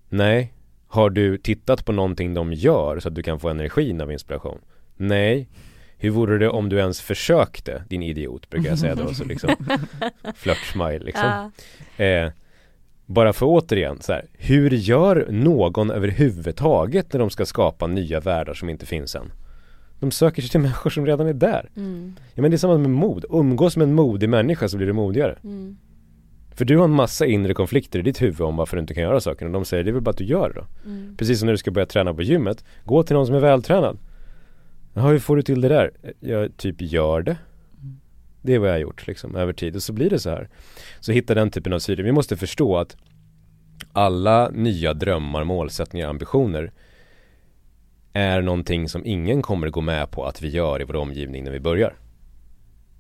Nej. Har du tittat på någonting de gör så att du kan få energin av inspiration? Nej. Hur vore det om du ens försökte, din idiot, brukar jag säga då, så liksom *laughs* flört-smile liksom. Ja. Eh, bara för återigen, så här, hur gör någon överhuvudtaget när de ska skapa nya världar som inte finns än? De söker sig till *laughs* människor som redan är där. Mm. Ja men det är samma med mod, umgås med en modig människa så blir du modigare. Mm. För du har en massa inre konflikter i ditt huvud om varför du inte kan göra saker och de säger det är väl bara att du gör det då. Mm. Precis som när du ska börja träna på gymmet, gå till någon som är vältränad. Jaha, hur får du till det där? Jag typ gör det. Det är vad jag har gjort liksom över tid och så blir det så här. Så hitta den typen av syre. Vi måste förstå att alla nya drömmar, målsättningar, ambitioner är någonting som ingen kommer gå med på att vi gör i vår omgivning när vi börjar.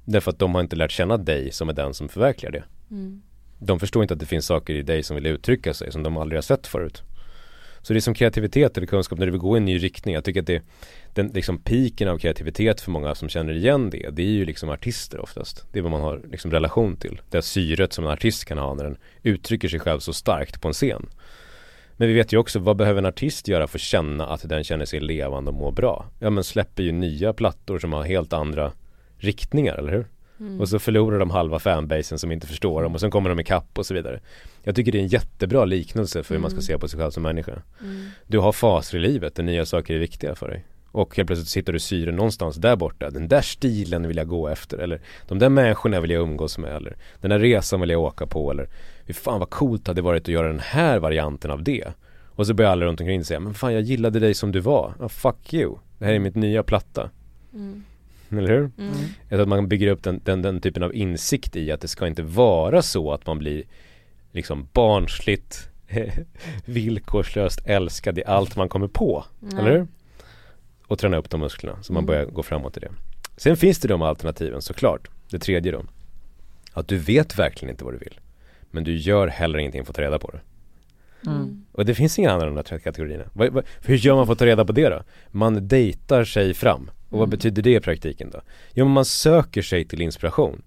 Därför att de har inte lärt känna dig som är den som förverkligar det. Mm. De förstår inte att det finns saker i dig som vill uttrycka sig som de aldrig har sett förut. Så det är som kreativitet eller kunskap när du vill gå i en ny riktning. Jag tycker att det den liksom piken av kreativitet för många som känner igen det, det är ju liksom artister oftast. Det är vad man har liksom relation till. Det är syret som en artist kan ha när den uttrycker sig själv så starkt på en scen. Men vi vet ju också, vad behöver en artist göra för att känna att den känner sig levande och mår bra? Ja men släpper ju nya plattor som har helt andra riktningar, eller hur? Och så förlorar de halva fanbasen som inte förstår dem och sen kommer de ikapp och så vidare. Jag tycker det är en jättebra liknelse för hur man ska se på sig själv som människa. Du har faser i livet där nya saker är viktiga för dig. Och helt plötsligt sitter du och syr någonstans där borta. Den där stilen vill jag gå efter. Eller de där människorna vill jag umgås med. Eller den där resan vill jag åka på. Eller fy fan vad coolt hade det varit att göra den här varianten av det. Och så börjar alla runt omkring säga, men fan jag gillade dig som du var. Ah, fuck you. Det här är mitt nya platta. Mm. Eller hur? Mm. Jag tror att man bygger upp den, den, den typen av insikt i att det ska inte vara så att man blir liksom barnsligt *laughs* villkorslöst älskad i allt man kommer på. Nej. Eller hur? Och träna upp de musklerna så man Mm. börjar gå framåt i det. Sen finns det de alternativen såklart. Det tredje då. Att du vet verkligen inte vad du vill. Men du gör heller ingenting för att ta reda på det. Mm. Och det finns inga andra än de här kategorierna. För hur gör man för att ta reda på det då? Man dejtar sig fram. Och vad Mm. betyder det i praktiken då? Jo man söker sig till inspiration.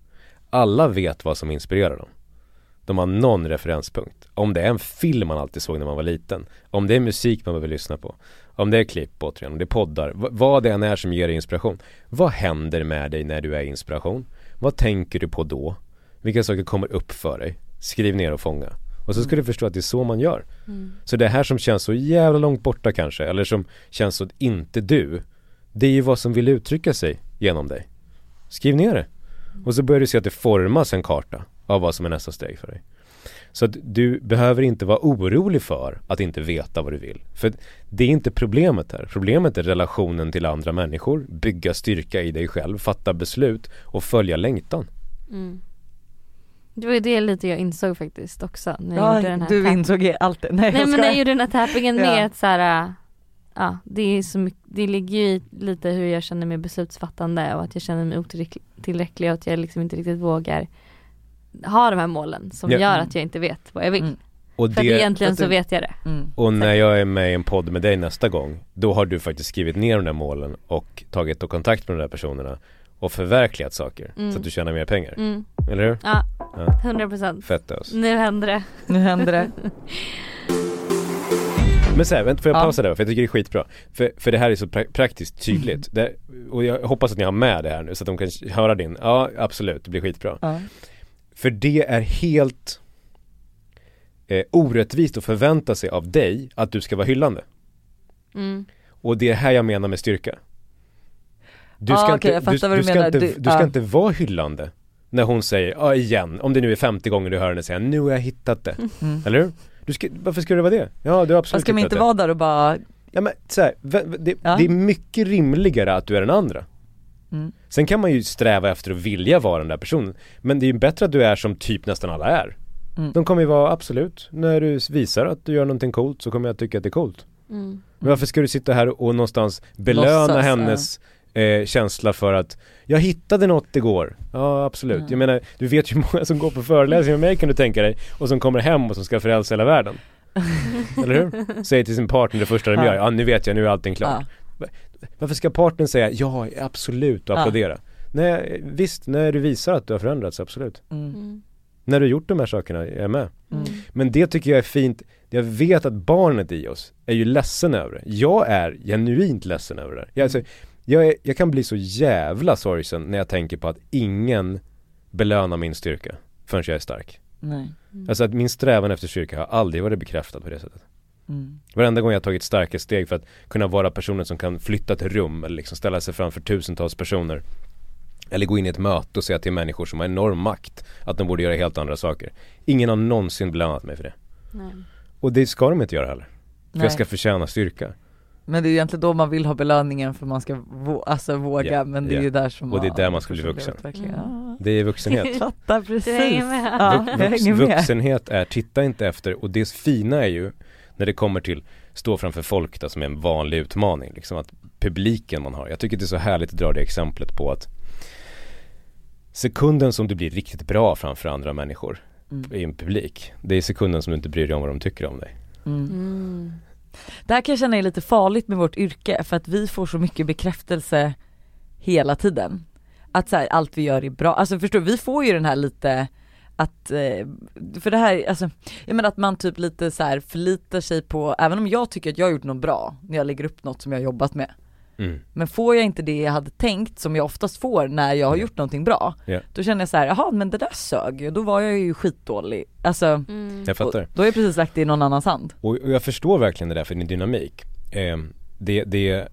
Alla vet vad som inspirerar dem. De har någon referenspunkt. Om det är en film man alltid såg när man var liten. Om det är musik man behöver lyssna på. Om det är klipp återigen, om det är poddar. v- vad det än är som ger dig inspiration. Vad händer med dig när du är inspiration? Vad tänker du på då? Vilka saker kommer upp för dig? Skriv ner och fånga. Och så ska du förstå att det är så man gör. Mm. Så det här som känns så jävla långt borta kanske, eller som känns så inte du, det är ju vad som vill uttrycka sig genom dig. Skriv ner det. Och så börjar du se att det formas en karta av vad som är nästa steg för dig. Så att du behöver inte vara orolig för att inte veta vad du vill. För det är inte problemet här. Problemet är relationen till andra människor, bygga styrka i dig själv, fatta beslut och följa längtan. Mm. Det var ju det lite jag insåg faktiskt också när jag gjorde den Ja, här du insåg allt det. Nej, Nej jag men när jag gjorde den här tappingen Ja. med att så här, äh, ja det är så mycket, det ligger ju i lite hur jag känner mig beslutsfattande och att jag känner mig otillräcklig och att jag liksom inte riktigt vågar ha de här målen som Ja. gör att jag inte vet vad jag vill. Mm. Och För att det, egentligen för att så du- vet jag det. Mm. Och när jag är med i en podd med dig nästa gång Då har du faktiskt skrivit ner de där målen och tagit då kontakt med de där personerna Och förverkligat saker Mm. så att du tjänar mer pengar Mm. Eller hur? Ja, Ja. 100 procent. Fett ös. Nu händer det. Nu händer det. *laughs* Men så här, vänta, får jag Ja. pausa där? För jag tycker det är skitbra För, för det här är så pra- praktiskt tydligt det, Och jag hoppas att ni har med det här nu så att de kan höra din Ja absolut, det blir skitbra Ja. För det är helt eh, orättvist att förvänta sig av dig att du ska vara hyllande Mm. Och det är här jag menar med styrka Du Ah, ska, okej, jag inte, du, du du ska, inte, Du- du ska ja. inte vara hyllande När hon säger, ja igen, om det nu är 50 gånger du hör henne säga nu har jag hittat det Mm. Eller hur? Du ska, varför ska det vara det? Ja du har absolut Fast ska man inte det vara där och bara, Ja men så här, det, Ja. det är mycket rimligare att du är den andra Mm. Sen kan man ju sträva efter att vilja vara den där personen Men det är ju bättre att du är som typ nästan alla är Mm. De kommer ju vara absolut, när du visar att du gör någonting coolt så kommer jag tycka att det är coolt Mm. Men varför ska du sitta här och någonstans belöna Låtsas, hennes eh, känsla för att Jag hittade något igår Ja absolut, Mm. jag menar du vet ju *laughs* många som går på föreläsningar med mig kan du tänka dig Och som kommer hem och som ska frälsa hela världen *laughs* Eller hur? Säger till sin partner det första de Ja. gör, ja nu vet jag, nu är allting klart ja. Varför ska partnern säga ja absolut och Ja. applådera? Nej visst, när du visar att du har förändrats, absolut Mm. Mm. När du har gjort de här sakerna, jag är med Mm. Men det tycker jag är fint, jag vet att barnet i oss är ju ledsen över det Jag är genuint ledsen över det jag, alltså, jag, är, jag kan bli så jävla sorgsen när jag tänker på att ingen belönar min styrka förrän jag är stark Nej. Alltså att min strävan efter styrka har aldrig varit bekräftad på det sättet Mm. Varenda gång jag har tagit starka steg för att kunna vara personen som kan flytta till rum eller liksom ställa sig framför tusentals personer Eller gå in i ett möte och säga till människor som har enorm makt att de borde göra helt andra saker Ingen har någonsin belönat mig för det Nej. Och det ska de inte göra heller För Nej. jag ska förtjäna styrka Men det är egentligen då man vill ha belöningen för man ska vå- alltså våga Ja, men det är ja. ju där som Och det är där man ska bli vuxen. Mm. Det är vuxenhet *laughs* Fattar precis. Ja, Vux-. Vuxenhet är, titta inte efter och det fina är ju när det kommer till stå framför folk då, som är en vanlig utmaning liksom att publiken man har, jag tycker det är så härligt att dra det exemplet på att sekunden som du blir riktigt bra framför andra människor Mm. i en publik, det är sekunden som du inte bryr dig om vad de tycker om dig. Mm. Det här kan jag känna är lite farligt med vårt yrke för att vi får så mycket bekräftelse hela tiden. Att så här, allt vi gör är bra, alltså förstår du, vi får ju den här lite att, eh, för det här, alltså, jag menar att man typ lite så här förlitar sig på, även om jag tycker att jag har gjort något bra när jag lägger upp något som jag har jobbat med. Mm. Men får jag inte det jag hade tänkt som jag oftast får när jag har gjort någonting bra, Ja. då känner jag så här, jaha men det där sög, då var jag ju skitdålig. Alltså, Mm. Jag fattar. och, då har jag precis lagt det i någon annans hand. Och, och jag förstår verkligen det där för din dynamik. Eh, det, det,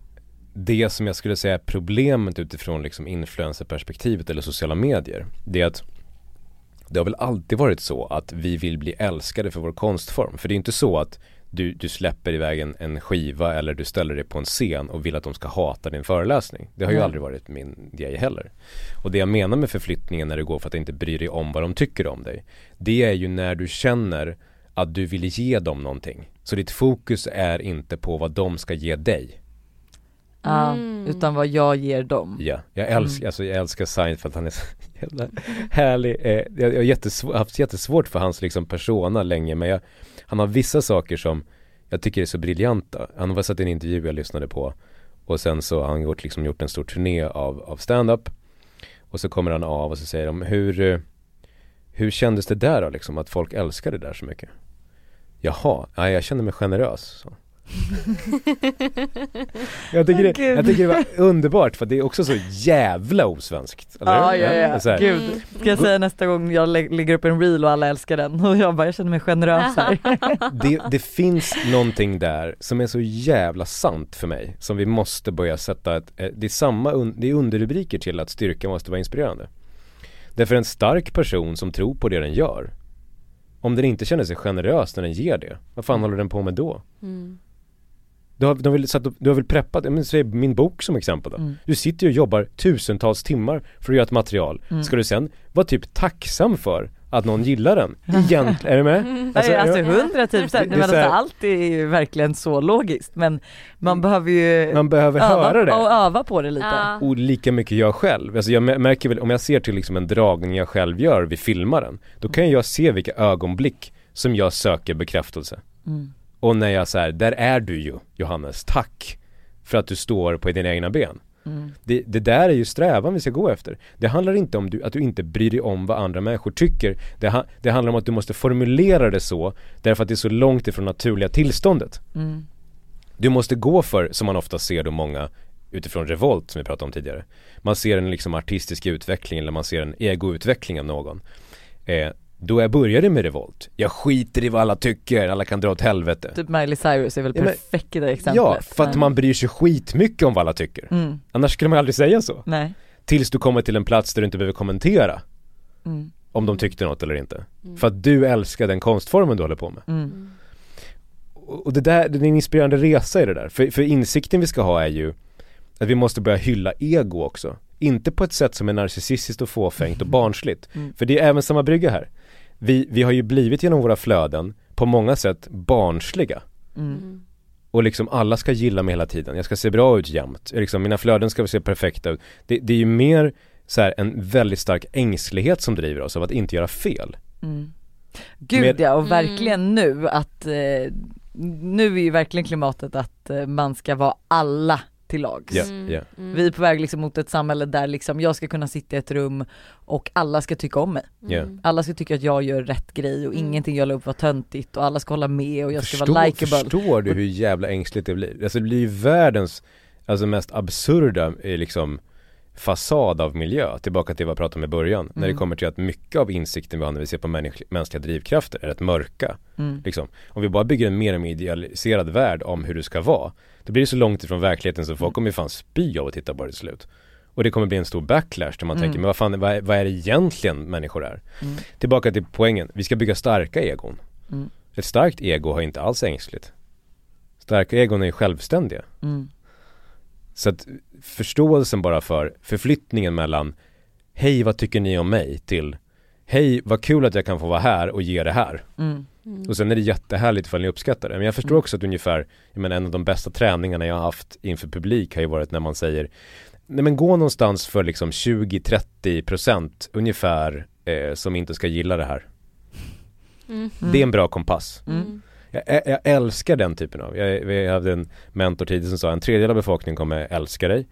det som jag skulle säga är problemet utifrån liksom influencerperspektivet eller sociala medier, det är att det har väl alltid varit så att vi vill bli älskade för vår konstform. För det är inte så att du, du släpper iväg en, en skiva eller du ställer dig på en scen och vill att de ska hata din föreläsning. Det har ju aldrig varit min grej heller. Och det jag menar med förflyttningen när det går för att inte bry dig om vad de tycker om dig. Det är ju när du känner att du vill ge dem någonting. Så ditt fokus är inte på vad de ska ge dig. Ja, Mm. utan vad jag ger dem. Ja, jag älskar, Mm. alltså jag älskar Seinfeld, han är så *laughs* jävla härlig. Eh, jag jag har jättesvår, haft jättesvårt för hans liksom persona länge men jag, han har vissa saker som jag tycker är så briljanta. Han har sett en intervju jag lyssnade på och sen så har han gjort, liksom gjort en stor turné av, av stand-up och så kommer han av och så säger de hur, eh, hur kändes det där då liksom att folk älskar det där så mycket? Jaha, nej jag känner mig generös. Så. *laughs* Jag tycker, det, jag tycker det var underbart för det är också så jävla osvenskt, eller Ja, ja, ja. Här, Gud, ska jag säga nästa gång jag lä- lägger upp en reel och alla älskar den *laughs* och jag bara, jag känner mig generös här. *laughs* det, det finns någonting där som är så jävla sant för mig som vi måste börja sätta ett, eh, det är samma, un, det är underrubriker till att styrka måste vara inspirerande. Därför en stark person som tror på det den gör, om den inte känner sig generös när den ger det, vad fan håller den på med då? Mm. Du har, du har väl, satt upp, du har väl preppat, men säg min bok som exempel då. Mm. Du sitter ju och jobbar tusentals timmar för att göra ett material. Mm. Ska du sen vara typ tacksam för att någon gillar den? Egentligen, är du med? *laughs* Alltså, alltså ja. 110 procent, Det- det så alltså, allt är ju verkligen så logiskt men man behöver ju Man behöver höra det. och öva på det lite. Ja. och lika mycket jag själv. Alltså jag mär- märker väl, om jag ser till liksom en dragning jag själv gör vid filmaren, då kan jag se vilka ögonblick som jag söker bekräftelse. Mm. Och när jag säger där är du ju Johannes, tack för att du står på dina egna ben. Mm. Det, det där är ju strävan vi ska gå efter. Det handlar inte om du, att du inte bryr dig om vad andra människor tycker. Det, ha, det handlar om att du måste formulera det så, därför att det är så långt ifrån naturliga tillståndet. Mm. Du måste gå för, som man ofta ser då många utifrån revolt som vi pratade om tidigare. Man ser en liksom artistisk utveckling eller man ser en egoutveckling av någon. Eh, då jag började med revolt, jag skiter i vad alla tycker, alla kan dra åt helvete. Typ Miley Cyrus är väl Ja, men- perfekt i det exemplet. Ja, för att man bryr sig skitmycket om vad alla tycker. Mm. Annars skulle man aldrig säga så. Nej. Tills du kommer till en plats där du inte behöver kommentera Mm. om de tyckte något eller inte. För att du älskar den konstformen du håller på med. Mm. Och och det där, det är en inspirerande resa i det där. För, för insikten vi ska ha är ju att vi måste börja hylla ego också. Inte på ett sätt som är narcissistiskt och fåfängt och *laughs* barnsligt. Mm. För det är även samma brygga här. Vi, vi har ju blivit genom våra flöden på många sätt barnsliga. Mm. Och liksom alla ska gilla mig hela tiden. Jag ska se bra ut jämt. Liksom, mina flöden ska se perfekta ut. Det, det är ju mer så här, en väldigt stark ängslighet som driver oss av att inte göra fel. Mm. Gud Med- ja, och verkligen nu att, eh, nu är ju verkligen klimatet att eh, man ska vara alla till lags. Ja, Mm. ja. Mm. Vi är på väg liksom mot ett samhälle där liksom jag ska kunna sitta i ett rum och alla ska tycka om mig. Ja. Mm. Alla ska tycka att jag gör rätt grej och Mm. ingenting jag la upp var töntigt och alla ska hålla med och jag ska Förstår, vara likeable. förstår du hur jävla ängsligt det blir? Alltså det blir ju världens, alltså mest absurda eh, liksom fasad av miljö, tillbaka till vad jag pratade om i början, när det Mm. kommer till att mycket av insikten vi har när vi ser på människ- mänskliga drivkrafter är rätt mörka. Mm. Liksom. Om vi bara bygger en mer och mer idealiserad värld om hur det ska vara, då blir det så långt ifrån verkligheten så folk kommer ju fan spy av att titta på det till slut. Och det kommer bli en stor backlash där man Mm. tänker, men vad fan, vad är, vad är det egentligen människor är? Mm. Tillbaka till poängen, vi ska bygga starka egon. Mm. Ett starkt ego har inte alls ängsligt. Starka egon är ju självständiga. Mm. Så att förståelsen bara för förflyttningen mellan Hej vad tycker ni om mig till Hej vad kul att jag kan få vara här och ge det här. Mm. Och sen är det jättehärligt ifall ni uppskattar det. Men jag förstår Mm. också att ungefär, jag menar en av de bästa träningarna jag har haft inför publik har ju varit när man säger Nej men gå någonstans för liksom 20-30% ungefär eh, som inte ska gilla det här. Mm. Mm. Det är en bra kompass. Mm. Jag, jag, jag älskar den typen av, jag, vi hade en mentor tidigare som sa en tredjedel av befolkningen kommer älska dig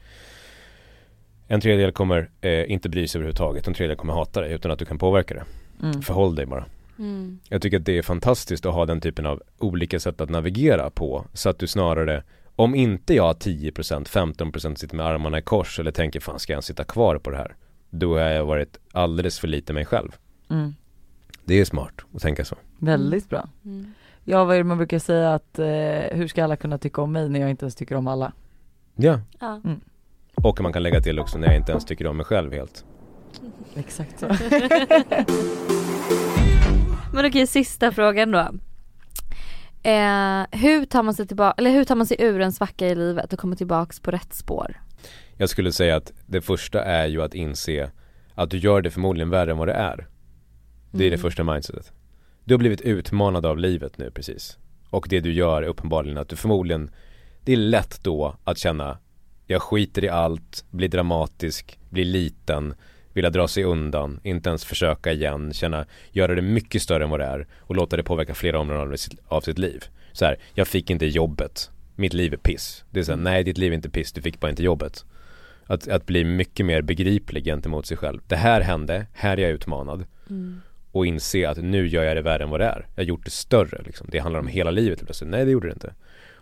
En tredjedel kommer eh, inte bry sig överhuvudtaget, en tredjedel kommer hata dig utan att du kan påverka det. Mm. Förhåll dig bara. Mm. Jag tycker att det är fantastiskt att ha den typen av olika sätt att navigera på så att du snarare om inte jag har 10% 15% sitter med armarna i kors eller tänker fan ska jag ens sitta kvar på det här Då har jag varit alldeles för lite mig själv Mm. Det är smart att tänka så Väldigt bra. Mm. Ja vad är det man brukar säga att eh, hur ska alla kunna tycka om mig när jag inte ens tycker om alla? Ja, Ja. och man kan lägga till också när jag inte ens tycker om mig själv helt *laughs* Exakt så. *laughs* Men okej, sista frågan då. Eh, hur tar man sig tillbaka, eller hur tar man sig ur en svacka i livet och kommer tillbaks på rätt spår? Jag skulle säga att det första är ju att inse att du gör det förmodligen värre än vad det är. Det är det Mm. första mindsetet. Du har blivit utmanad av livet nu precis. Och det du gör är uppenbarligen att du förmodligen, det är lätt då att känna jag skiter i allt, blir dramatisk, blir liten, vilja dra sig undan, inte ens försöka igen, känna, göra det mycket större än vad det är och låta det påverka flera områden av sitt, av sitt liv. Så här, jag fick inte jobbet, mitt liv är piss. Det är så här, nej ditt liv är inte piss, du fick bara inte jobbet. Att, att bli mycket mer begriplig gentemot sig själv. Det här hände, här är jag utmanad Mm. Och inse att nu gör jag det värre än vad det är. Jag har gjort det större liksom. Det handlar om hela livet plötsligt. Nej det gjorde det inte.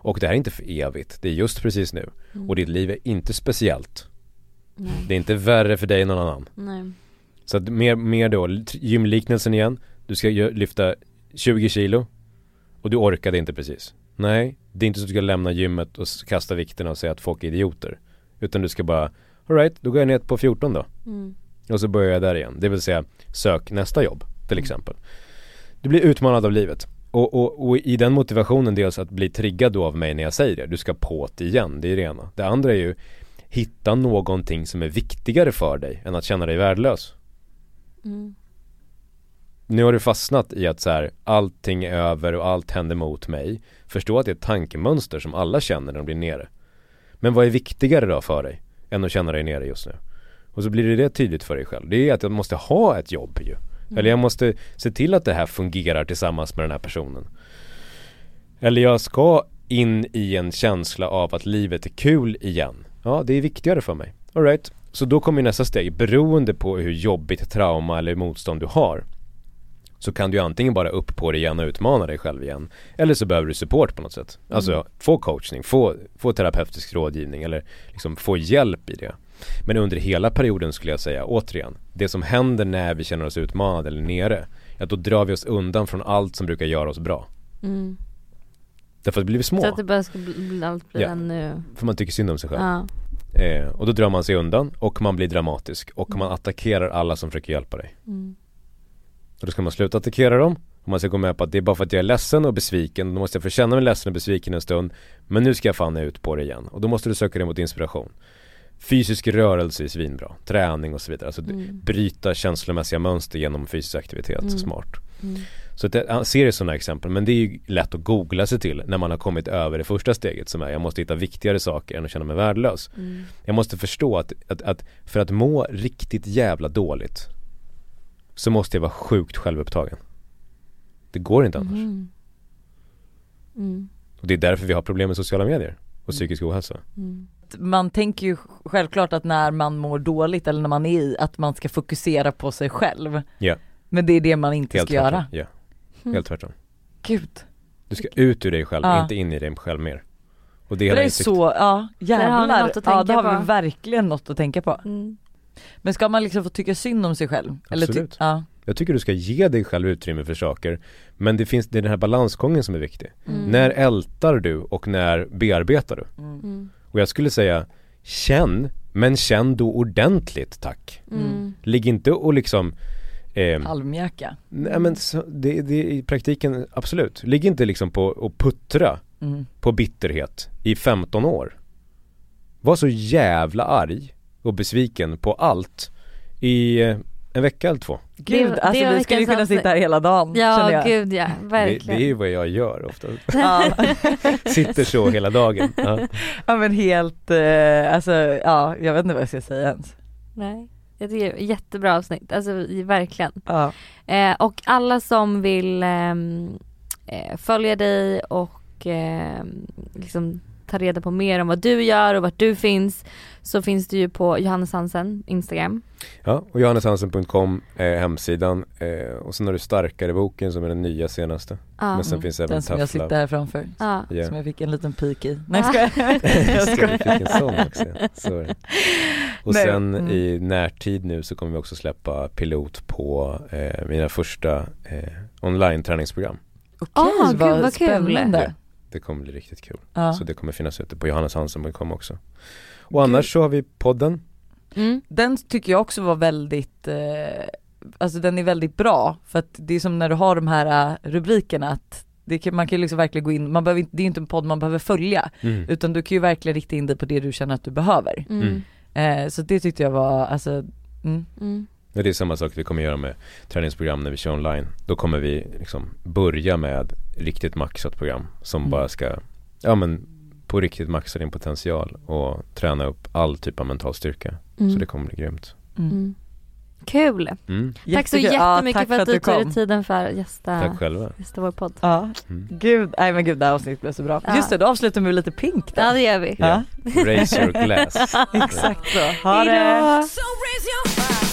Och det här är inte för evigt, det är just precis nu. Mm. Och ditt liv är inte speciellt. Nej. Det är inte värre för dig än någon annan. Nej. Så att mer, mer då, gymliknelsen igen. Du ska lyfta 20 kilo och du orkade inte precis. Nej, det är inte så att du ska lämna gymmet och kasta vikterna och säga att folk är idioter. Utan du ska bara, alright, då går jag ner på 14 då. Mm. Och så börjar jag där igen. Det vill säga, sök nästa jobb till exempel. Du blir utmanad av livet. Och, och, och i den motivationen dels att bli triggad då av mig när jag säger det. Du ska på det igen, det är det ena. Det andra är ju, hitta någonting som är viktigare för dig än att känna dig värdelös. Mm. Nu har du fastnat i att så här, allting är över och allt händer mot mig. Förstå att det är ett tankemönster som alla känner när de blir nere. Men vad är viktigare då för dig än att känna dig nere just nu? Och så blir det det tydligt för dig själv. Det är att jag måste ha ett jobb ju. Eller jag måste se till att det här fungerar tillsammans med den här personen. Eller jag ska in i en känsla av att livet är kul igen. Ja, det är viktigare för mig. Alright. Så då kommer nästa steg, beroende på hur jobbigt trauma eller motstånd du har så kan du antingen bara upp på det igen och utmana dig själv igen Eller så behöver du support på något sätt Alltså få coachning, få, få terapeutisk rådgivning eller liksom få hjälp i det Men under hela perioden skulle jag säga återigen Det som händer när vi känner oss utmanade eller nere Ja då drar vi oss undan från allt som brukar göra oss bra Mm. Därför att vi blir små, Så att det bara ska bli, allt bli Ja. ännu, för man tycker synd om sig själv ja. eh, Och då drar man sig undan och man blir dramatisk och man attackerar alla som försöker hjälpa dig Mm. Och då ska man sluta attackera dem och man ska gå med på att det är bara för att jag är ledsen och besviken Då måste jag få känna mig ledsen och besviken en stund Men nu ska jag fan ut på det igen och då måste du söka dig mot inspiration Fysisk rörelse är svinbra, träning och så vidare Alltså Mm. bryta känslomässiga mönster genom fysisk aktivitet, Mm. smart Mm. Så att jag ser det sådana exempel men det är ju lätt att googla sig till när man har kommit över det första steget som är jag måste hitta viktigare saker än att känna mig värdelös Mm. jag måste förstå att, att, att för att må riktigt jävla dåligt så måste jag vara sjukt självupptagen. Det går inte annars. Mhm. Mm. Och det är därför vi har problem med sociala medier och psykisk ohälsa. Man tänker ju självklart att när man mår dåligt eller när man är i att man ska fokusera på sig själv. Ja. Men det är det man inte Helt ska tvärtom. göra. Ja, Mm. helt tvärtom. Gud. Du ska ut ur dig själv, Ja. inte in i dig själv mer. Och det är Det är insikt. så, ja har jävlar. något att Ja det har på. vi verkligen något att tänka på. Mm. Men ska man liksom få tycka synd om sig själv? Eller ty- Absolut. ja. Jag tycker du ska ge dig själv utrymme för saker. Men det finns, det är den här balansgången som är viktig. Mm. När ältar du och när bearbetar du? Mm. Och jag skulle säga, känn, men känn då ordentligt tack. Mm. Ligg inte och liksom eh, Halvmjäka. Nej men så, det, det i praktiken, absolut. Ligg inte liksom på och puttra Mm. på bitterhet i 15 år. Var så jävla arg och besviken på allt i en vecka eller två. Gud, Det- alltså det vi skulle kunna sitta här hela dagen Ja jag. gud ja, Det, verkligen. det är ju vad jag gör ofta. *laughs* Ja. *laughs* Sitter så hela dagen. Ja. ja men helt, eh, alltså ja jag vet inte vad jag ska säga ens. Nej. Jag tycker det är jättebra avsnitt, alltså verkligen. Ja. Eh, och alla som vill ehm, eh, följa dig och ehm, liksom ta reda på mer om vad du gör och vart du finns så finns du ju på Johannes Hansen Instagram. ja, och johanneshansen.com är hemsidan eh, och sen har du Starkare boken som är den nya senaste. Ja. Men sen Mm. finns även Den som jag sitter Love. här framför. Ja. Ja. Som jag fick en liten pik i. Nej Ah. jag *laughs* skojar. jag fick en sån också. Så. Och Nej, sen mm. i närtid nu så kommer vi också släppa pilot på eh, mina första eh, online träningsprogram. Okej Ah, gud, vad kul. Det kommer bli riktigt kul. Ja. Så det kommer finnas ute på johanneshansen.com också. Och annars så har vi podden. Mm. Den tycker jag också var väldigt, eh, alltså den är väldigt bra för att det är som när du har de här eh, rubrikerna att det kan, man kan ju liksom verkligen gå in, man behöver inte, det är inte en podd man behöver följa Mm. utan du kan ju verkligen rikta in dig på det du känner att du behöver. Mm. Eh, så det tyckte jag var, alltså, mm. Och det är samma sak vi kommer göra med träningsprogram när vi kör online. Då kommer vi liksom börja med riktigt maxat program som Mm. bara ska, ja men på riktigt maxa din potential och träna upp all typ av mental styrka. Mm. Så det kommer bli grymt. Mm. Mm. Kul! Mm. Tack så. Ja, jättemycket tack för att du tog kom. dig tiden för att gästa, Tack själva. gästa vår podd. Ja, Mm. gud, nej men gud det här avsnittet blev så bra. Ja. Just det, då avslutar vi med lite pink då. Ja det gör vi. Ja. Raise your glass. *laughs* Exakt så, ha det! Hejdå! Your